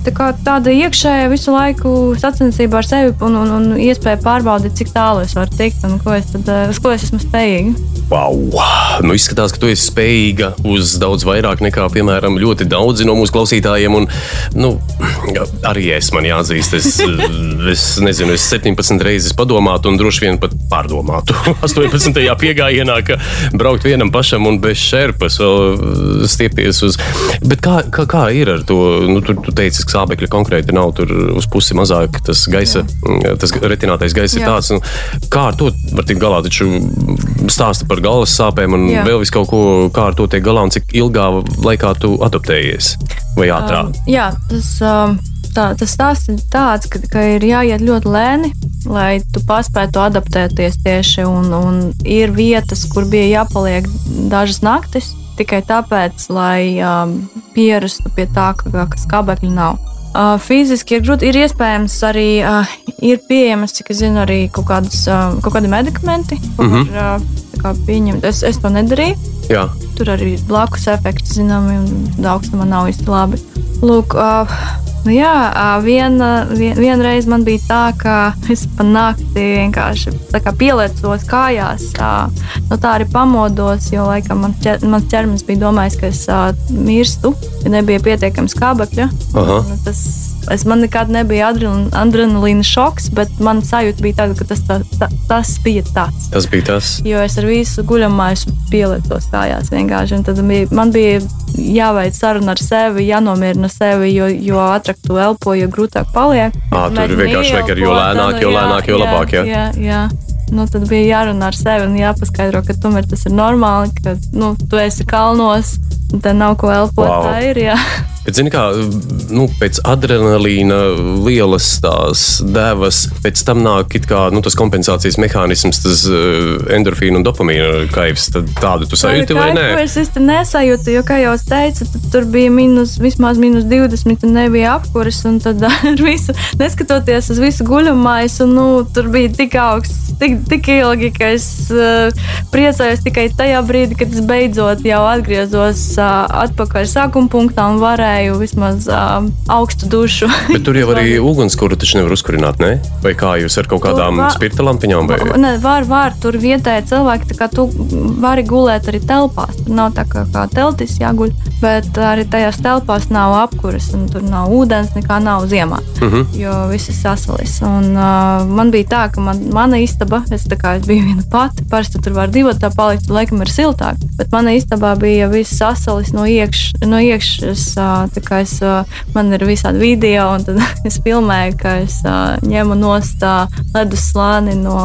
tā tāda iekšēja visu laiku sacensība ar sevi un, un, un iespēja pārbaudīt, cik tālu es varu tikt un ko es tad, uz ko es esmu spējīga. Wow. Nu, izskatās, ka tu esi spējīga uz daudz vairāk nekā, piemēram, ļoti daudzi no mūsu klausītājiem. Un, nu, arī es man jāatzīst, es, es nezinu, es 17 reizes padomātu un droši vien pat pārdomātu 18. piegājienā, ka braukt vienam pašam un bez šerpas stiepties uz. Bet kā, kā, kā ir ar to? Nu, tur tu teici, ka sāpekļa konkrēti nav tur uz pusi mazāk. Tas gaisa, tas retinātais gaiss ir Jā. tāds. Nu, kā ar to var tikt galā? Taču stāsta par galvas sāpēm un Jā. vēl vis kaut ko, kā ar to tiek galā un cik ilgā laikā tu adaptējies vai ātrāk. Um, jā, tas, um, tā, tas stāsts ir tāds, ka, ka ir jāiet ļoti lēni, lai tu paspētu adaptēties tieši. Un, un ir vietas, kur bija jāpaliek dažas naktis tikai tāpēc, lai um, pierastu pie tā, ka, skābekļi nav. Uh, fiziski ir grūti, ir iespējams arī, uh, ir pieejamas, cik es zinu, arī kaut, kādas, uh, kaut kādi medikamenti, ko Mhm. var uh, pieņemt. Es, es to nedarīju. Jā, Tur arī blakus efekti, zināmi, un augstumā nav īsti labi. Lūk, uh, nu jā, viena, vien, vienreiz man bija tā, ka es pa nakti vienkārši kā pieliecos kājās. No tā arī pamodos, jo laikam man ķer, mans ķermenis bija domājis, ka es mirstu, ja nebija pietiekami skābekļa. Nu, tas Es man nekad nebija adrenalīna, šoks, bet man sajūta bija tāda, ka tas, tā, tā, tas bija tāds. Tas bija tas. Jo es ar visu guļamāju pielietos kājās vienkārši. un Tad bija, man bija jāveic saruna ar sevi, jānomierina sevi, jo, jo ātrāk tu elpo, jo grūtāk paliek. Ā, tur vienkārši vajag ar jo lēnāk, jo lēnāk, jo labāk, jā? Jā, jā. Nu, tad bija jārunā ar sevi un jāpaskaidro, ka tomēr tas ir normāli, ka nu, tu esi kalnos un te nav ko elpot. Wow. Tā ir. Jā. Bet, zini, kā nu, pēc adrenalīna lielas tās devas, pēc tam nāk kā, nu, tas kompensācijas mehānisms, tas uh, endorfīna un dopamīna kaivs. Tad tādu tu sajūti vai nē? Es īsti nesajūtu, jo, kā jau es teicu, tur bija minus, vismaz minus 20 un nebija apkuras. Un tad ar visu, neskatoties uz visu guļamais, un nu, tur bija tik augsts, tik, tik ilgi, ka es uh, priecājos tikai tajā brīdī, kad es beidzot jau atgriezos uh, atpakaļ sākuma punktā un varēju vismaz uh, augstu dušu. Bet tur jau arī ugunskura taču nevar uzkurināt, ne? Vai kā jūs ar kaut kādām spirta lampiņām? Vai... Ne, var, var, tur vietēji cilvēki, tā kā tu vari gulēt arī telpās. Tur nav tā kā, kā teltis jāguļ, bet arī tajās telpās nav apkuras, un tur nav ūdens, nekā nav ziemā. Uh Mhm. -huh. Jo viss ir sasalis. Un, uh, man bija tā, ka man, mana istaba, es, tā kā, es biju viena pati, parasti tur var divi tā palikt, laikam ir siltāk. Bet mana istabā bija viss sasalis no, iekš, no iekšas. Uh, kā es, man ir visādi video, un tad es filmēju, ka es ņemu nost ledus slāni no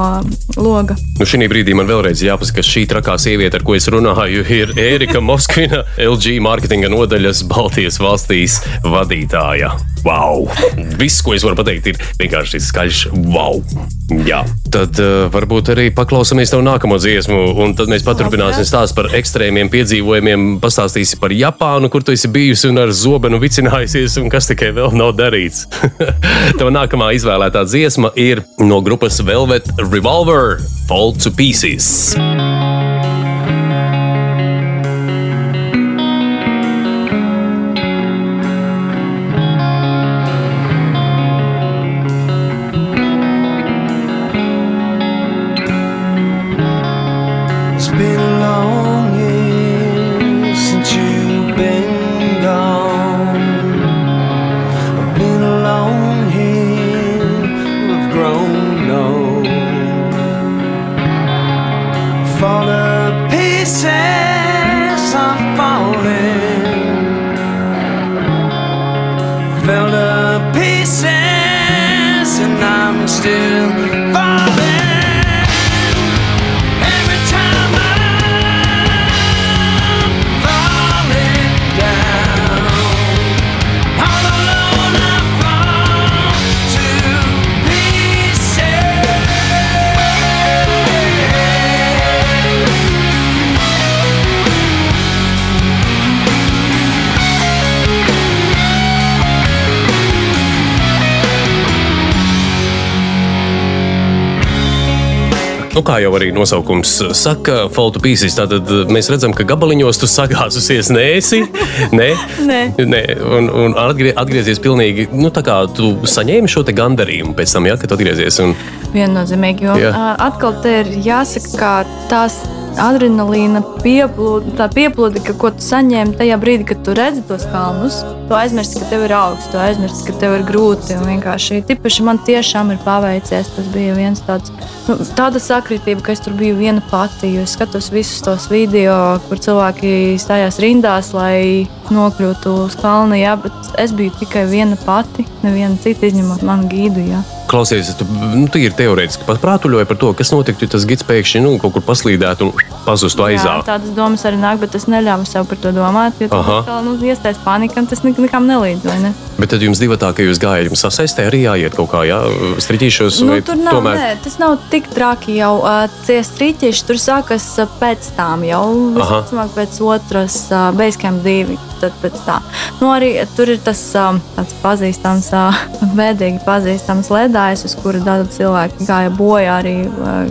loga. Nu, šī brīdī man vēlreiz jāpasaka, ka šī trakā sieviete, ar ko es runāju, ir Erika Moskvina, LG mārketinga nodaļas Baltijas valstīs vadītāja. Wow! Viss, ko es varu pateikt, ir vienkārši skaļš wow! Jā, tad uh, varbūt arī paklausāmies tev nākamo dziesmu, un tad mēs paturpināsim stāstu par ekstrēmiem piedzīvojumiem, pastāstīsi par Japānu, kur tu esi bijusi un ar zobenu vicinājusies, un kas tikai vēl nav darīts. Tev nākamā izvēlētā dziesma ir no grupas Velvet Revolver Fall to Pieces. Nu, kā jau arī nosaukums saka, Faltu pieces. Tātad mēs redzam, ka gabaliņos tu sagāzusies nēsi. Nē, Nē. Nē. Un, un atgrie, atgriezies pilnīgi, nu, tā kā tu saņēmi šo te gandarījumu pēc tam, ja, kad atgriezies. Un, Viennozīmīgi, jo Jā. atkal te ir jāsaka, ka tās adrenalīna pieplūde, tā pieplūde, ka, ko tu saņēmi tajā brīdī, kad tu redzi tos kalnus, tu aizmirsti, ka tev ir augsts, tu aizmirsti, ka tev ir grūti. Vienkārši tipaši man tiešām ir paveicies. Tas bija viens tāds, nu, tāda sakritība, ka es tur biju viena pati. Es skatos visus tos video, kur cilvēki stājās rindās, lai nokļūtu uz kalna. Jā, bet es biju tikai viena pati, neviena cita izņemot manu gīdu. Jā. Klausies, tu, nu, ir teorētiski pat prātuļoji par to, kas notiktu, ja tas gids pēkšņi nu, kaut kur paslīdētu un pazustu aizā. Jā, tādas domas arī nāk, bet es neļāvu sev par to domāt. Jo tas nu, iestājas panika, un tas nek- nekam nelīdz. Ne? Bet tad jums divi tā, ka jūs gājat, jums sasaistē arī jāiet kaut kā, jā, striķīšos. Nu, tur nav, tomēr... nē, tas nav tik traki jau. Tie strīķieši tur sākas pēc tam, jau visticamāk pēc otras Basecamp divi. Tad pēc tā. Nu, arī tur ir tas tāds pazīstams, bēdīgi pazīstams ledājs, uz kura daudz cilvēku gāja bojā arī,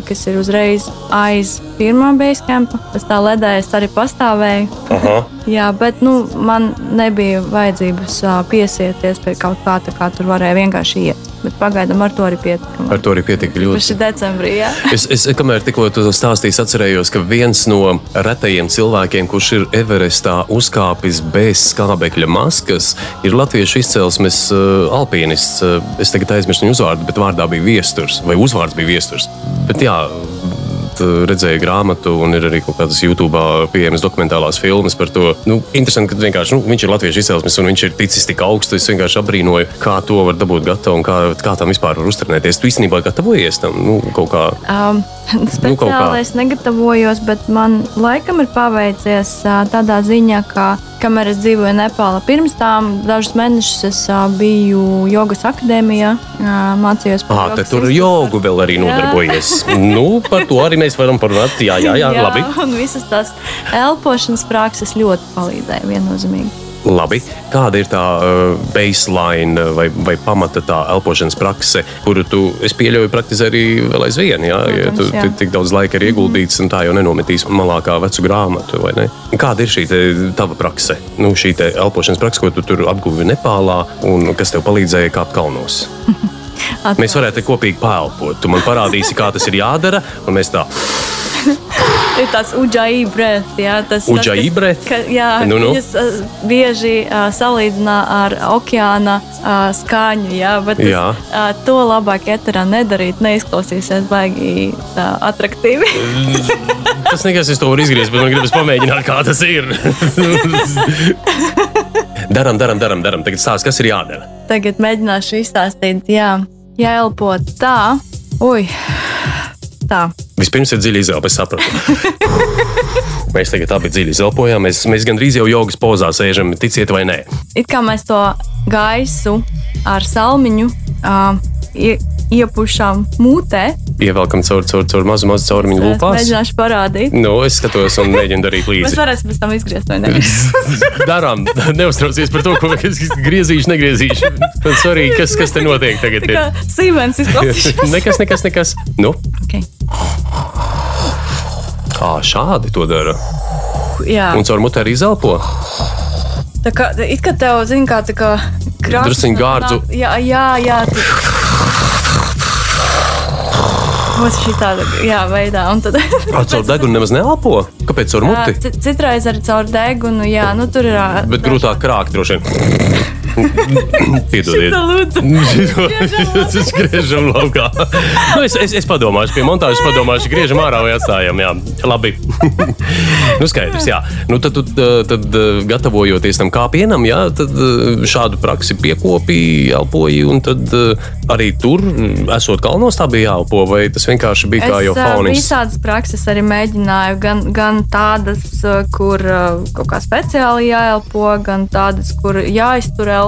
kas ir uzreiz aiz pirmā Basecampa. Tas tā ledājs arī pastāvēja. Aha. Jā, bet nu, man nebija vajadzības piesieties pie kaut kā tā, kā tur varēja vienkārši iet. Bet pagaidām ar to arī pietiekami. Ar to arī pietika ļoti. Ir decembrī, jā. Es, es kamēr tikko to stāstīju, atcerējos, ka viens no retajiem cilvēkiem, kurš ir Everestā uzkāpis bez skābekļa maskas, ir latviešu izcelsmes uh, alpīnists. Uh, es tagad aizmirsu viņu uzvārdu, bet vārdā bija viesturs, vai uzvārds bija viesturs. Bet jā, t- redzēju grāmatu, un ir arī kaut kādas YouTube pieejamas dokumentālās filmas par to. Nu, interesanti, ka vienkārši, nu, viņš ir latviešu izcelsmes, un viņš ir ticis tik augstu. Es vienkārši abrīnoju, kā to var dabūt gatavu un kā, kā tam vispār var uztrenēties. Tu īstenībā gatavojies tam nu, kaut kā. Um. Speciāli es negatavojos, bet man laikam ir paveicies tādā ziņā, ka kamēr es dzīvoju Nepālā, pirms tam dažus mēnešus es biju jogas akadēmijā, mācījos par Ah, jogas tur jogu vēl arī nodarbojies. nu, par to arī mēs varam parunāt. Jā, jā, jā, labi. Un visas tās elpošanas prakses ļoti palīdzēja viennozīmīgi. Labi. Kāda ir tā uh, baseline uh, vai, vai pamata tā elpošanas prakse, kuru tu, es pieļauju, praktizē arī vēl aizvien? Jā, ja tu jā. tik, daudz laika ir ieguldīts, un tā jau nenometīs malā kā vecu grāmatu, vai ne? Kāda ir šī te tava prakse? Nu, šī elpošanas prakse, ko tu tur apguvi Nepālā, un kas tev palīdzēja kāpt kalnos? Mēs varētu kopīgi pēlpot. Tu man parādīsi, kā tas ir jādara, un mēs tā. Ir tāds uģai breath, jā, tas kas- breath? Ka, jā, Nu, nu. viņas uh, bieži uh, salīdzina ar okeāna uh, skaņu, jā, bet Jā. uh, to labāk eterā nedarīt, neizklausīsies baigi tā attraktīvi. Tas nekas, es to varu izgriezt, bet man gribas pamēģināt, kā tas ir. daram, daram, daram, daram. Tagad stāsta, kas ir jādara. Tagad mēģināšu izstāstīt, jā, jāelpo tā, ui, tā. Vispirms ir dziļi izelpa, es sapratu. Mēs tagad abi dziļi izelpojām. Mēs, mēs gandrīz jau jogas pozā sēžam, ticiet vai nē. It kā mēs to gaisu ar salmiņu uh, ie, iepušām mutē. Ievelkam caur, caur, caur mazu, mazu caurumiņu Es lūpās. mēģināšu parādīt. Nu, es skatos un mēģinu darīt Mēs līdzi. varēsim pēc tam izgriezt, vai ne? Darām, neuztraucies par to, ko es griezīšu, negriezīšu. Svarīgi, kas, kas te notiek tagad. Sīmens izklausīšās. nekas, nekas, nekas. Nu, Okay. Kā šādi to dara? Jā, Un caur mutē arī zelpo. tā kā it kā tev, zini, kā tā kā krāsa. Drusciņ gārdzu. Jā, jā, jā. Mums šī tāda, jā, veidā. Un tad. Ar caur degunu nemaz neelpo. Kāpēc caur muti? Jā, ci- Citreiz arī caur degunu, jā, nu tur ir. Bet grūtāk krākt droši vien. Piedodiet. Lūdzu. Griežam laukā. Nu, es, es, es padomāšu, pie montāžas padomāšu, griežam ārā vai atstājam. Jā, labi. nu, skaidrs, jā. Nu, tad, tad, tad, gatavojoties tam kāpienam, jā, tad šādu praksi piekopīji, elpoji, un tad arī tur, esot kalnos, tā bija jāelpo, vai tas vienkārši bija kā jau Es ā, faunis? visādas prakses arī mēģināju, gan, gan tādas, kur kaut kā speciāli jāelpo, gan tādas, kur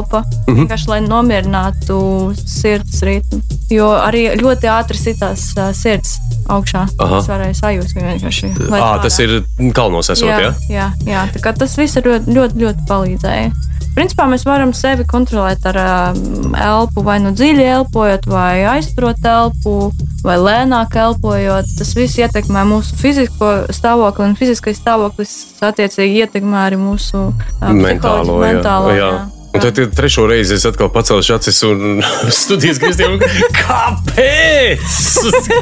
jāiztur elpa. Mhm. Vienkārši lai nomierinātu sirds ritmu. Jo arī ļoti ātri sitās ā, sirds augšā. Aha. Tas varēja sajust vienkārši. Ā, laid tas ir kalnos esot, jā? jā, jā, jā. Tā kā tas viss ir ļoti, ļoti, ļoti palīdzēja. Principā mēs varam sevi kontrolēt ar um, elpu, vai nu dziļi elpojot, vai aizturot elpu, vai lēnāk elpojot. Tas viss ietekmē mūsu fizisko stāvokli, un fiziskais stāvoklis attiecīgi ietekmē arī mūsu uh, Mentālo, jā. mentālo jā. Un tad trešo reizi es atkal pacelšu acis un studijas grieztiem. Kāpēc?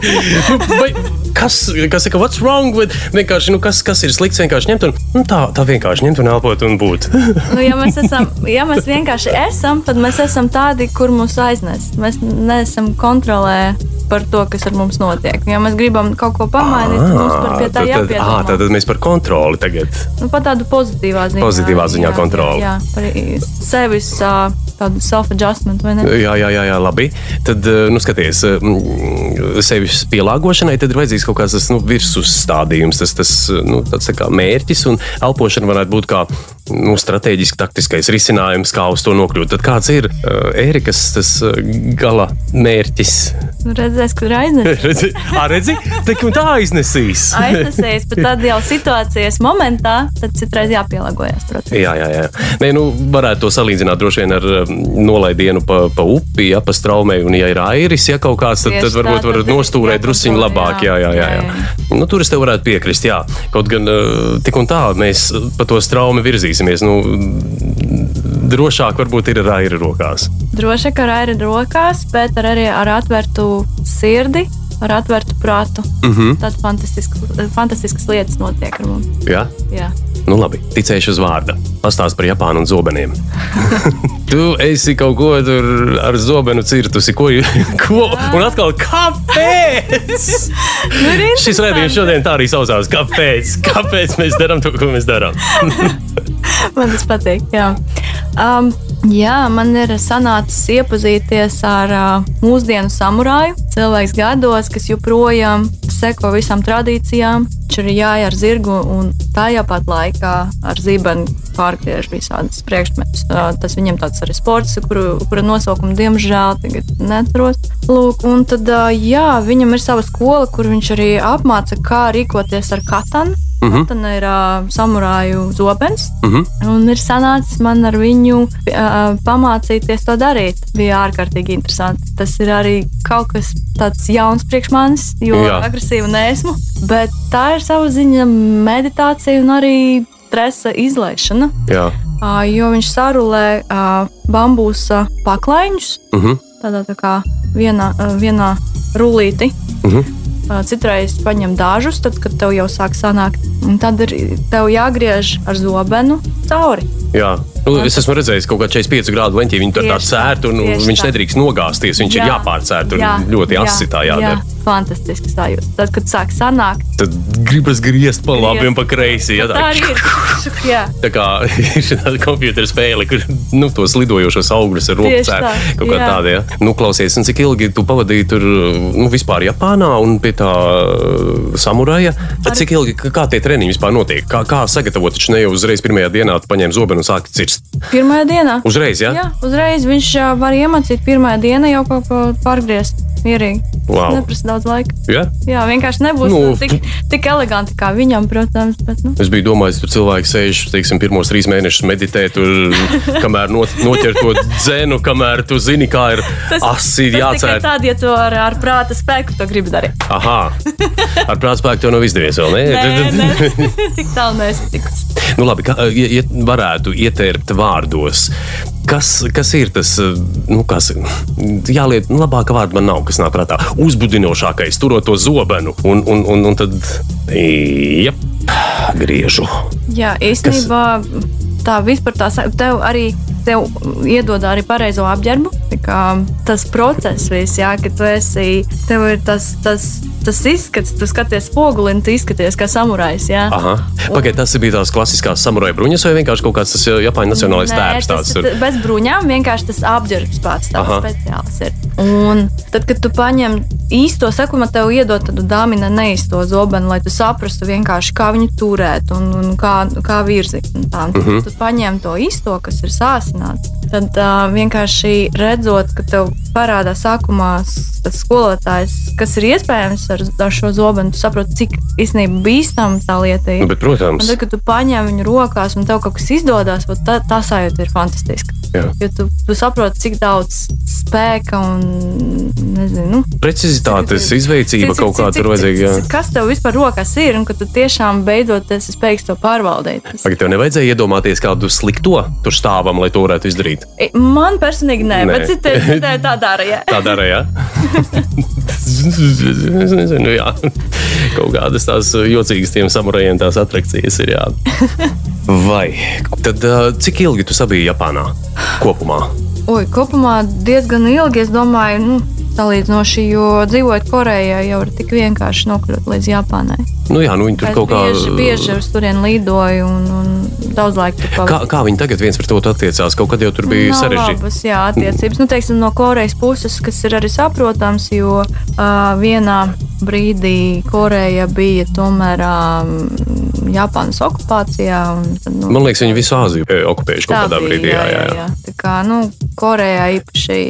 Nu, Vai, kas, kas saka, what's wrong with? Vienkārši, nu, kas, kas ir slikts, vienkārši ņemt un nu, tā, tā vienkārši ņemt un elpot un būt. Nu, ja, mēs esam, ja mēs vienkārši esam, tad mēs esam tādi, kur mūs aiznes. Mēs neesam kontrolē par to, kas ar mums notiek. Ja mēs gribam kaut ko pamainīt, tad mums par pie tā tad, jāpiedomā. ā, tad, tad mēs par kontroli tagad. Nu, par tādu pozitīvā ziņā. Pozitīvā ziņā jā, kontroli. Jā, par sevis tādu self-adjustment, vai ne? Jā, jā, jā, jā, labi. Tad, nu, skaties, sevis pielāgošanai tad ir vajadzīgs kaut kāds tas, nu, virsuzstādījums, tas, tas nu, tāds tā kā mērķis, un elpošana varētu būt kā nu, strateģiski taktiskais risinājums, kā uz to nokļūt. Tad kāds ir uh, Ērikas tas uh, gala mērķis? Nu, redzēs, kur aiznes. redzi, Ā, redzi? Tik un tā aiznesīs. Aiznesējis, bet tad jau situācijas momentā, tad citreiz jāpielāgojas, protams. Jā, jā, jā. Nē, nu, varētu to salīdzināt droši vien ar um, nolaidienu pa, pa upi, ja pa straumei. Un, ja ir airis, ja kaut kāds, tad, tad varbūt tā, var tad ir nostūrēt jākontrolē, labāk. Jā, jā, jā. jā. jā, Nu, tur es tev varētu piekrist. Jā. Kaut gan uh, tik un tā mēs pa to straumi virzīsimies. Nu, drošāk varbūt ir ar airi rokās. Vien ar airi rokās, bet ar arī ar atvērtu sirdi, ar atvērtu prātu. Mm -hmm. Tādas fantastiskas, fantastiskas lietas notiek ar mums. Jā, Jā. Nu labi, ticēšu uz vārda. Pastāst par Japānu un zobeniem. tu esi kaut ko tur ar zobenu cirtusi. Ko, ko? Un atkal, kāpēc? Nu, Šis redzējums šodien tā arī saucās. Kāpēc? Kāpēc mēs darām to, ko mēs darām? Man tas patīk. Jā. Um, jā, man ir sanācis iepazīties ar uh, mūsdienu samurāju. Cilvēks gados, kas joprojām seko visām tradīcijām. Viņš ir jāja ar zirgu un tajā pat laikā ar zibeni pārgriež visādas priekšmetus. Tas viņam tāds arī sports, kuru, kura nosaukumu diemžēl tagad neatceros. Lūk, un tad, jā, viņam ir sava skola, kur viņš arī apmāca, kā rīkoties ar katanu. Mhm. Katana ir uh, samurāju zobens. Mhm. Un ir sanācis man ar viņu uh, pamācīties to darīt. Bija ārkārtīgi interesanti. Tas ir arī kaut kas tāds jauns priekš manis, jo Jā. agresīva neesmu. Bet tā ir sava ziņa meditācija un arī stresa izlaišana. Jā. Uh, jo viņš sarulē uh, bambusa paklaiņus Mhm. tādā tā kā vienā, uh, vienā rullītī. Mhm. Uh, Citreiz paņem dažus, tad, kad tev jau sāk sanākt, un tad ir jāgriež ar zobenu cauri. Jā. Nu, es esmu redzējis kaut kādā 45 grādu leņķī. Viņu tur tā Tieši cērt, un tā, viņš tā. nedrīkst nogāzties. Viņš jā. ir Jā. jāpārcērt. Tur Jā, ļoti jā, asi tā jādara. Jā, fantastiski sajūta. Tad, kad sāk sanākt, Tad gribas griezt pa labi un pa kreisi. Jā, tā arī ir. Jā, Tā kā ir šāda kompjutora spēle, kur nu, tos lidojošos augļus ar roku cērt. tā, Kaut kā jā. tāda, ja. Nu, klausies, un cik ilgi tu pavadīji tur nu, vispār Japānā un pie tā uh, samuraja? Tad cik ilgi, kā kā tie treniņi vispār notiek? Kā, kā sagatavot? Taču ne jau uzreiz pirmajā dienā tu paņēmi zobenu un sāki cirst. pirmajā dienā. Uzreiz, jā? Jā, uzreiz viņš var iemācīt pirmajā dienā jau kaut ko pārgriezt. Mierīgi. Wow. Tas neprasa daudz laika. jā? Jā, vienkārši nebūs Nu, tik, tik eleganti kā viņam, protams. Bet, nu, Es biju domājis, ka cilvēks sēž, teiksim, pirmos trīs mēnešus meditē, tur, kamēr not, noķer to dzēnu, kamēr tu zini, kā ir asi tas jācērt. tad, ja tu ar, ar prāta spēku to gribi darīt. Aha, ar prātspēku tev nav izdevies vēl, ne? Nē, nē, tik tālu neesmu tikusi. Nu, labi, kā, ja, ja varētu ietērpt vārdos, kas, kas ir tas, nu, kas, jāliet, nu, labāka vārda man nav, kas nāk prātā. Uzbudinošākais, turot to zobenu, un, un, un, un tad, jep, griežu. Jā, īstenībā tā vispār tā tev arī tev iedod arī pareizo apģērbu. Tas process, viss, jā, ka tu esi, tev ir tas, tas, tas izskats, tu skaties spoguli un tu izskaties kā. Aha, pagaidiet, tas bija tās klasiskās samuraja bruņas vai vienkārši kaut kāds uh, Japāņu nacionālais Nē, tērps? tas ir bez bruņām, vienkārši tas apģērbs pats tāds Aha. speciāls. Ir. Un tad, kad tu paņem īsto sekumu, tev iedod tādu dāmina neīsto zobenu, lai tu saprastu vienkārši, kā viņu turēt un, un kā, kā virzīt. un tā. Tad, Mhm. tu paņem to īsto, kas ir sāsināts. Tad uh, vienkārši redzot, ka tev parādās sākumā tas skolotājs, kas ir iespējams ar, ar šo zobenu, tu saproti, cik īstenībā bīstama tā lieta ir. Nu, bet, protams, Un tad, kad tu paņem viņu rokās un tev kaut kas izdodas, vot tā, tā sajūta ir fantastiska. Jā. Jo tu, tu saproti, cik daudz spēka un nezinu, nu, precizitātes izveicība cik- kaut kā cik- tur vajadzīga. Kas tev vispār rokās ir un ka tu tiešām beidzot esi spējīgs to pārvaldīt? Tas, Vai tev nevajadzēja iedomāties kādu slikto tur stāvam, lai to varētu izdarīt? man personīgi nē, Nē. bet citiem tā dara. Jā. Tā dara, jā. es nezinu, jā. Kaut kādas tās jocīgas tiem samurajiem tās atrakcijas ir, jā. Vai? Tad cik ilgi tu sabiji Japānā kopumā? Oi, kopumā diezgan ilgi, es domāju, nu, salīdzinoši, jo dzīvojot Korejā jau ir tik vienkārši nokļūt līdz Japānai. Nu jā, nu viņi tur Es kaut kā... bieži, bieži uz turieni lidoju un, un daudz laika tur Kā, pavadīju. kā viņi tagad viens pret otru attiecās? Kaut kad jau tur bija Nav sarežģīti. labas, jā, attiecības. Nu, teiksim, no Korejas puses, kas ir arī saprotams, jo uh, vienā brīdī Koreja bija tomēr um, Japānas okupācijā. un Tad, nu, Man liekas, viņi visu Āziju e, okupējuši kaut kādā brīdī. Jā, jā, jā. jā. Tā kā, nu, Korejā īpaši.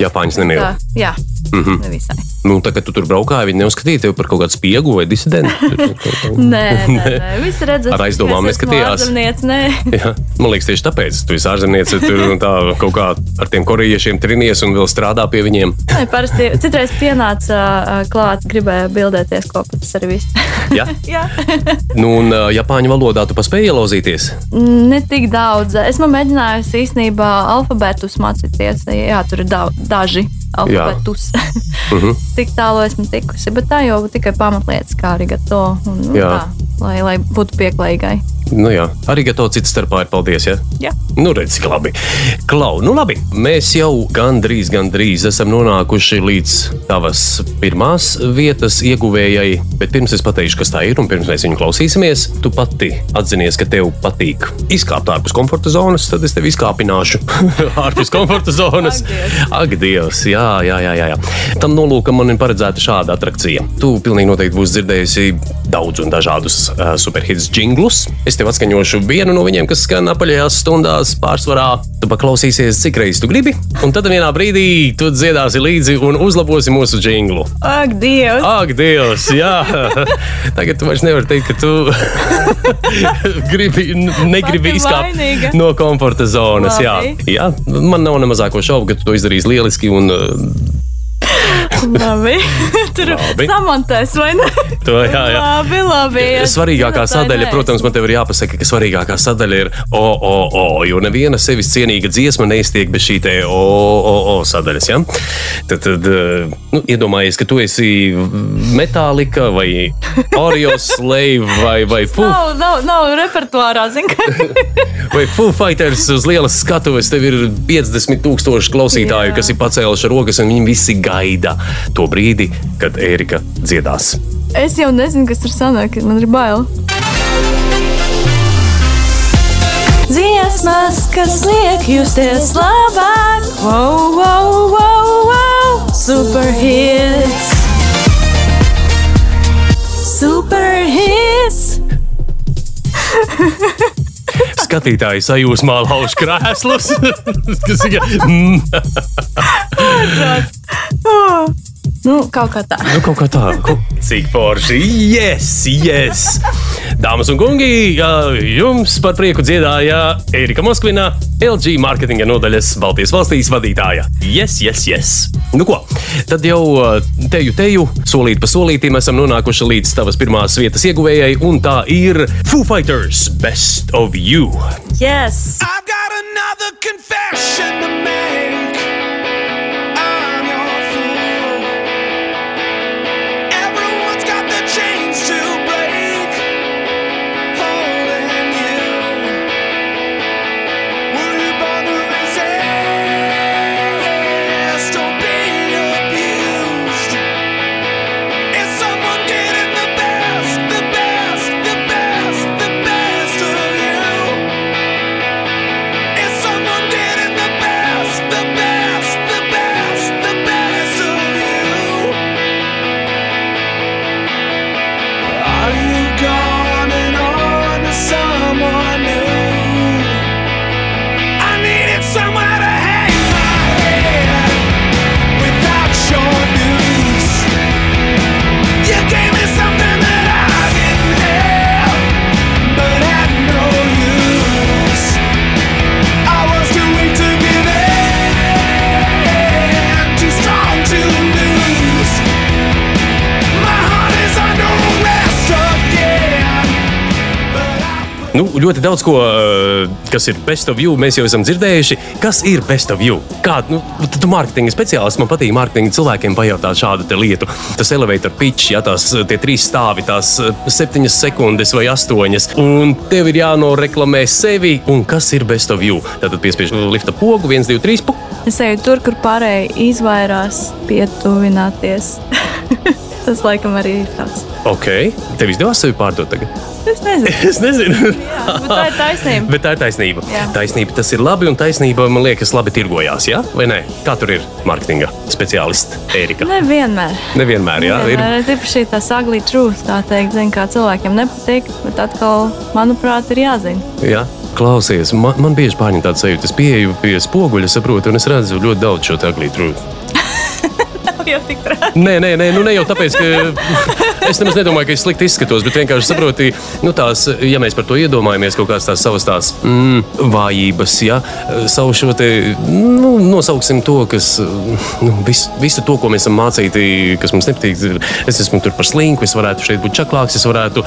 Japāņus nemīl. Tā, jā, Mhm. Nevisai. Nu, tā, kad tu tur braukāji, viņi neuzskatīja tevi par kaut kādu spiegu vai disidentu. Nē, nē, nē. Visi redz, Ar aizdomām neskatījās. Jā, man liekas, tieši tāpēc tu esi ārzemniece, tur tā kaut kā ar tiem korejiešiem trinies un vēl strādā pie viņiem. nē parasti citreiz pienāca klāt, gribēja bildēties kopā. Tas arī viss. Ja? Jā. Nu, un Japāņu valodā tu paspēji ielauzīties. Ne tik daudz. Esmu mēģinājusi īstenībā alfabētus mācīties. Jā, tur ir da daži alfabētus. Uh -huh. Tik tālu esmu tikusi, bet tā jau tikai pamatlietas, kā arī gato. Un, nu, Jā. tā, lai, lai būtu pieklājīgai. Nu, jā, arī to citu starpā ir paldies. Ja? Jā. Nu, redz, cik labi. Klau, nu labi. Mēs jau gandrīz, gandrīz esam nonākuši līdz tavas pirmās vietas ieguvējai. Bet pirms es pateikšu, kas tā ir, un pirms mēs viņu klausīsimies, tu pati atzinies, ka tev patīk izkāpt ārpus komforta zonas, tad es tevi izkāpināšu ārpus komforta zonas. Ak, Dievs. Jā, jā, jā. jā. Tam nolūkam man ir paredzēta šāda attrakcija. Tu pilnīgi noteikti būsi dzirdējusi daudz un dažādus uh, superhits jinglus. Es tev atskaņošu vienu no viņiem, kas skan apaļajās stundās pārsvarā. Tu paklausīsies, cik reizes tu gribi, un tad vienā brīdī tu dziedāsi līdzi un uzlabosi mūsu jinglu. Ak, Dievs! Ak, Dievs, jā! Tagad tu vairs nevari teikt, ka tu gribi, negribi izkāpt no komforta zonas. Jā. Jā, man nav ne mazāko šaubu, ka tu to izdarīsi lieliski. Un, Labi. Tur Labi. samontēs, vai ne? to, jā, jā. Labi, labi. ja Svarīgākā zinu, tā sadaļa, protams, man te ir jāpasaka, ka svarīgākā sadaļa ir o, o, o, jo neviena sevis cienīga dziesma neiztiek bez šī te o, o, o sadaļas. Ja? Tad, tad nu, iedomājies, ka tu esi Metālika vai Oreo Slave vai, vai Foo Nav, nav, nav repertuārā, zinu, ka. Vai Foo Fighters uz lielas skatuves, tev ir 50,000 klausītāju, Jā. kas ir pacēluši rokas, un viņi visi gaida to brīdi, kad Ērika dziedās. Es jau nezinu, kas tur sanāk, man ir bail. Dziesmas, kas liek justies labāk, wow, wow, wow, wow, superhits! Superhits! Skatītāji sajūsmā lauž krēslus. kas ir mm, Oh. Nu, kaut kā tā. nu, kaut kā tā. Cik forši! Yes, yes! Dāmas un kungi, jums par prieku dziedāja Erika Moskvina, LG mārketinga nodaļas Baltijas valstīs vadītāja. Yes, yes, yes! Nu ko, tad jau uh, teju, teju, solīt pa solītim esam nonākuši līdz tavas pirmās vietas ieguvējai, un tā ir Foo Fighters Best of You. Yes! I've got another confession to make. Ļoti daudz ko, eh, kas ir best of you, mēs jau esam dzirdējuši. Kas ir best of you? Kā, nu, tu mārketinga speciālists, man patīk mārketinga cilvēkiem pajautāt šādu lietu. Tas elevator pitch, ja tās eh, trīs stāvi, tās eh, septiņas sekundes vai astoņas, un tev ir jānoreklamē sevi, un kas ir best of you. Tad piespiež lifta pogu, viens, divi, trīs. Puk. Es eju tur, kur pārējie izvairās pietuvināties. Tas laikam arī ir tāds. Ok, tev izdevās sevi pārdot tagad. Es nezinu, Es nezinu. Jā, bet tā ir taisnība. Bet tā ir taisnība. Jā. Taisnība tas ir labi, un taisnība man liekas, labi tirgojās. Ja? Vai ne? Kā tur ir mārketinga speciālists Erika? Nevienmēr. Nevienmēr, jā, ir. Nevienmēr. Tīpaši tā sagli truth, tā teikt, zin, kā cilvēkiem nepatīk, bet atkal, manuprāt, ir jāzina. Jā. Klausies, man, man bieži pārņem tāda sajūta. Es pieeju pie spoguļa, saprotu, un es redzu ļoti daudz šo taglītu. jau tik traki. Nē, nē, nē, nu ne jau tāpēc, ka es nemaz nedomāju, ka es slikti izskatos, bet vienkārši saproti, nu, tās, ja mēs par to iedomājamies, kaut kādas tās savas tās mm, vājības, ja savu šo te, nu, nosauksim to, kas, nu, visu, visu to, ko mēs esam mācīti, kas mums nepatīk. Es esmu tur par slinku, es varētu šeit būt čaklāks, es varētu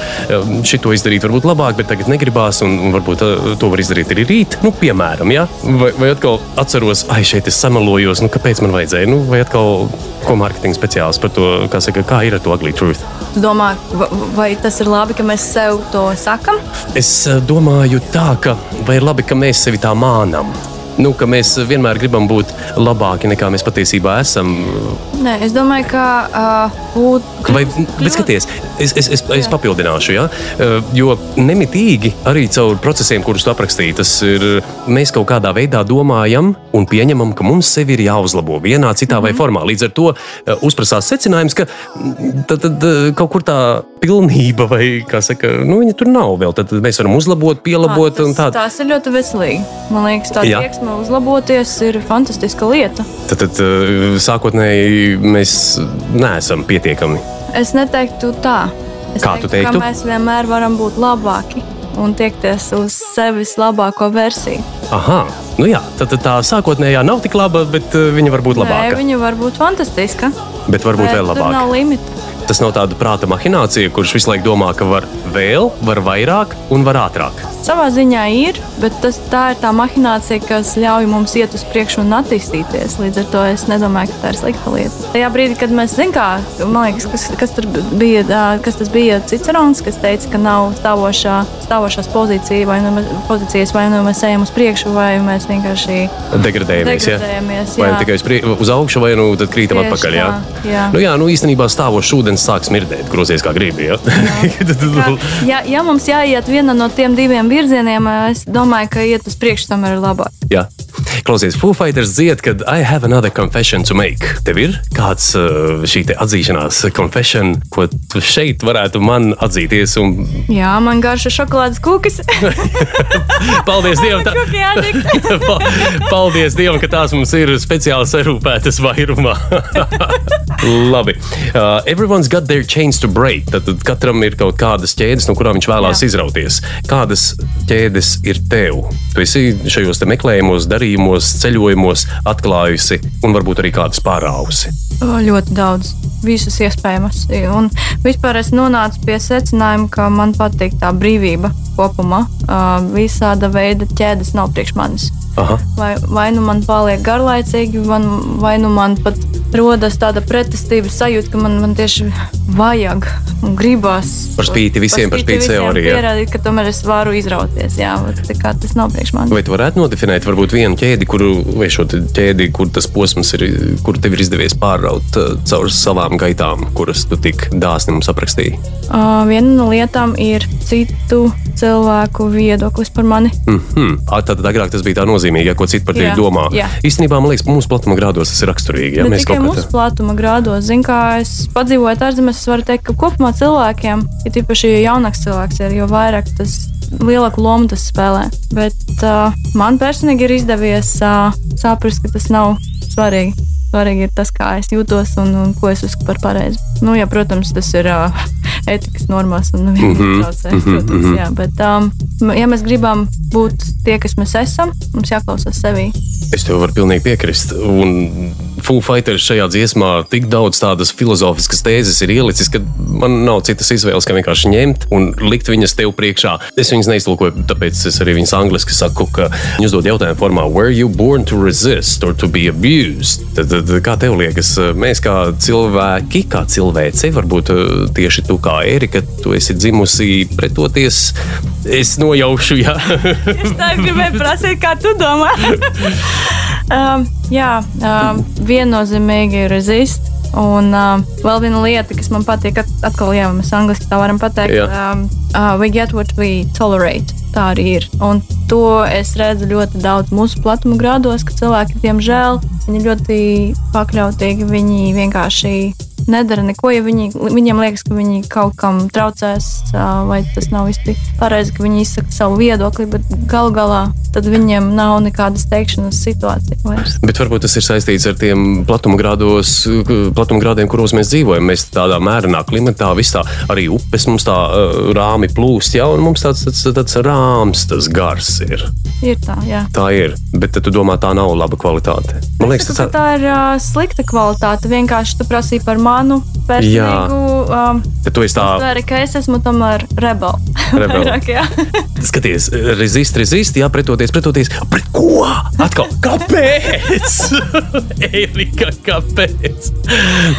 šito izdarīt varbūt labāk, bet tagad negribās, un, un varbūt uh, to var izdarīt arī rīt, nu, piemēram, ja? vai, vai atkal atceros, ai, šeit es samalojos, nu, kāpēc man vajadzēja, nu, vai atkal ko mārketinga speciālists par to, kā, saka, kā ir ar to ugly truth. Domā, va- vai tas ir labi, ka mēs sev to sakam? Es eh, domāju, tā, ka vai ir labi, ka mēs sevi tā mānam. Nu, mēs vienmēr gribam būt labāki nekā mēs patiesībā esam. Nē, es domāju, ka uh, būt. Vai, bet skaties, es, es, es, es papildināšu, ja? Eh, jo nemitīgi arī caur procesiem, kurus tu aprakstīji, tas ir mēs kaut kādā veidā domājam un pieņemam, ka mums sevi ir jāuzlabo vienā, citā mm -hmm. vai formā. Līdz ar to eh, uzprasās secinājums, ka mm, tad, tad eh, kaut kur tā pilnība vai kā saka, nu, viņa tur nav vēl. Tad mēs varam uzlabot, pielabot un tas, tā. tas ir ļoti veselīgi. Man liekas, tā Jā. tieksme uzlaboties ir fantastiska lieta. Tad, tad sākotnēji mēs neesam pietiekami. Es neteiktu tā. Es Kā tu teiktu, teiktu? Ka mēs vienmēr varam būt labāki un tiekties uz sevis labāko versiju. Aha, nu jā, tad, tad tā sākotnējā nav tik laba, bet eh, viņa var būt Nē, labāka. viņa var būt fantastiska. Bet varbūt bet vēl Tur labāk. nav limita. Tas nav tāda prāta mahinācija, kurš visu laiku domā, ka var vēl, var vairāk un var ātrāk. Savā ziņā ir, bet tas, tā ir tā mahinācija, kas ļauj mums iet uz priekšu un attīstīties. Līdz ar to es nedomāju, ka tā ir slikta lieta. Tajā brīdī, kad mēs zinām, kas, kas tur bija, kas tas bija Cicerons, kas teica, ka nav stāvošā, stāvošās pozīcija, vai nu, mēs- pozīcijas, vai nu mēs ejam uz priekšu, vai mēs vienkārši Degradējamies, ja? degradējamies. vai jā. tikai uz, prie, uz augšu, vai nu tad krītam Tieši atpakaļ. Jā, tā, jā. Nu, jā nu, īstenībā stāvošs ūdens sāk smirdēt, grozies kā gribi. Ja? Ka, ja, ja mums jāiet viena no tiem diviem virzieniem, es domāju, ka iet uz priekšu tomēr ir labāk. Jā. Klausies, Foo Fighters dzied, kad I have another confession to make. Tev ir kāds šī atzīšanās confession, ko tu šeit varētu man atzīties? Un... Jā, man garšo šokolādes kūkas. Paldies Dievam! Tā... Paldies Dievam, ka tās mums ir speciāli sarūpētas vairumā. Labi. Uh, everyone's got their chains to break. Tad, tad katram ir kaut kādas ķēdes, no kurām viņš vēlās Jā. izrauties. Kādas ķēdes ir tev? Tu esi šajos meklējumos, darījumos, ceļojumos atklājusi un varbūt arī kādas pārāvusi. O, ļoti daudz, visas iespējamas. Un vispār es nonācu pie secinājuma, ka man patīk tā brīvība kopumā. Visāda veida ķēdes nav priekš manis. Aha. Vai, vai nu man paliek garlaicīgi, man, vai nu man pat rodas tāda pretestības sajūta, ka man, man tieši vajag un gribās. Par spīti visiem, par spīti sev arī, jā. Pierādīt, ka tomēr es varu izrauties. Jā, tas nav priekš manis. Vai tu varētu nodefinēt varbūt vienu ķēdi, kuru, vai šo ķēdi, kur tas posms ir, kur tev ir izdevies pārraut caur savām gaitām, kuras tu tik dāsni mums aprakstīji? Uh, viena no lietām ir citu cilvēku viedoklis par mani. Mm -hmm. Tad agrāk tas bija tā nozīmīgi, ja ko citu par tevi domā. jā. Īstenībā man liekas, mūsu platuma grādos tas ir raksturīgi. Ja? Ne Mēs tikai kaut mūsu platuma grādos, zinu, kā es padzīvoju ārzemēs, es varu teikt, ka kopumā cilvēkiem, ja tīpaši ja jaunāks cilvēks ir, jo vairāk tas lielāku lomu tas spēlē. Bet uh, man personīgi ir izdevies uh, saprast, ka tas nav svarīgi. Svarīgi ir tas, kā es jūtos un, un ko es uzskatu par pareizi. Nu, ja, protams, tas ir uh, etikas normās un nevienam Mhm, netraucē. Protams, jā, bet, um, ja mēs gribam būt tie, kas mēs esam, mums jāklausās sevī. Es tev varu pilnīgi piekrist. Un Foo Fighters šajā dziesmā tik daudz tādas filozofiskas tēzes ir ielicis, ka man nav citas izvēles, kā vienkārši ņemt un likt viņas tev priekšā. Es viņas neiztulkoju, tāpēc es arī viņas angliski saku, ka viņi uzdod jautājumu formā, were you born to resist or to be abused? Tad, tad kā tev liekas, mēs kā cilvēki, kā cilvēci, varbūt eh, tieši tu kā Erika, tu esi dzimusi pretoties, es nojaušu, jā. Es tā gribēju prasīt, kā tu domā. um, jā, um, viennozīmīgi ir resist. Un um, vēl viena lieta, kas man patīk, at- atkal, ja mēs angliski tā varam pateikt, Jā. um, uh, we get what we tolerate. Tā arī ir. Un to es redzu ļoti daudz mūsu platuma grādos, ka cilvēki, diemžēl, viņi ir ļoti pakļautīgi. Viņi vienkārši nedara neko, ja viņi, viņiem liekas, ka viņi kaut kam traucēs, vai tas nav īsti pareizi, ka viņi izsaka savu viedokli, bet gal galā tad viņiem nav nekādas teikšanas situācija vairs. Bet varbūt tas ir saistīts ar tiem platumgrādos, platumgrādiem, kuros mēs dzīvojam. Mēs tādā mērenā klimatā, visā arī upes mums tā rāmi plūst, ja, un mums tāds, tāds, tāds rāms, tas gars ir. Ir tā, jā. Tā ir, bet tu domā, tā nav laba kvalitāte. Man liekas, tas ka tā ir uh, slikta kvalitāte. Vienkārši tu prasīji par manu personīgu. Um, ka tu esi tā, Uztvēri, ka es esmu tomēr rebels. Rebel. Vairāk, jā. skaties, rezist, rezist, jā, pretoties, pretoties. Pret ko? Atkal, kāpēc? Erika, kāpēc?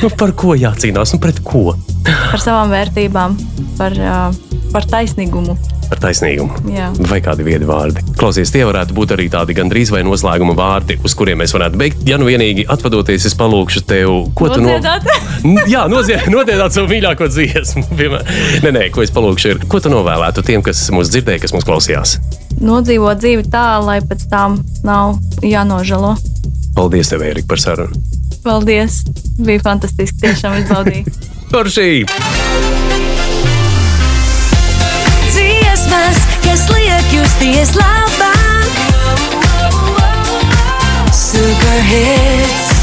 Nu, par ko jācīnās un pret ko? Par savām vērtībām, par, uh, par taisnīgumu. Par taisnīgumu. Jā. Vai kādi viedi vārdi? Klausies, tie varētu būt arī tādi gandrīz vai noslēguma vārdi, uz kuriem mēs varētu beigt. Ja nu vienīgi atvadoties, es palūkšu tev, ko tu no... Nodziedāt? Jā, nodziedāt savu mīļāko dziesmu. Nē, nē, ko es palūkšu, ir, ko tu novēlētu tiem, kas mūs dzirdēja, kas mūs klausījās. Nodzīvot dzīvi tā, lai pēc tam nav jānožēlo. Paldies, tev, Erika, par sarunu. Paldies! Bija fantastiski. Tiešām izbaudīju. Par šī! Dziesmas, kas liek justies labāk. Superhits.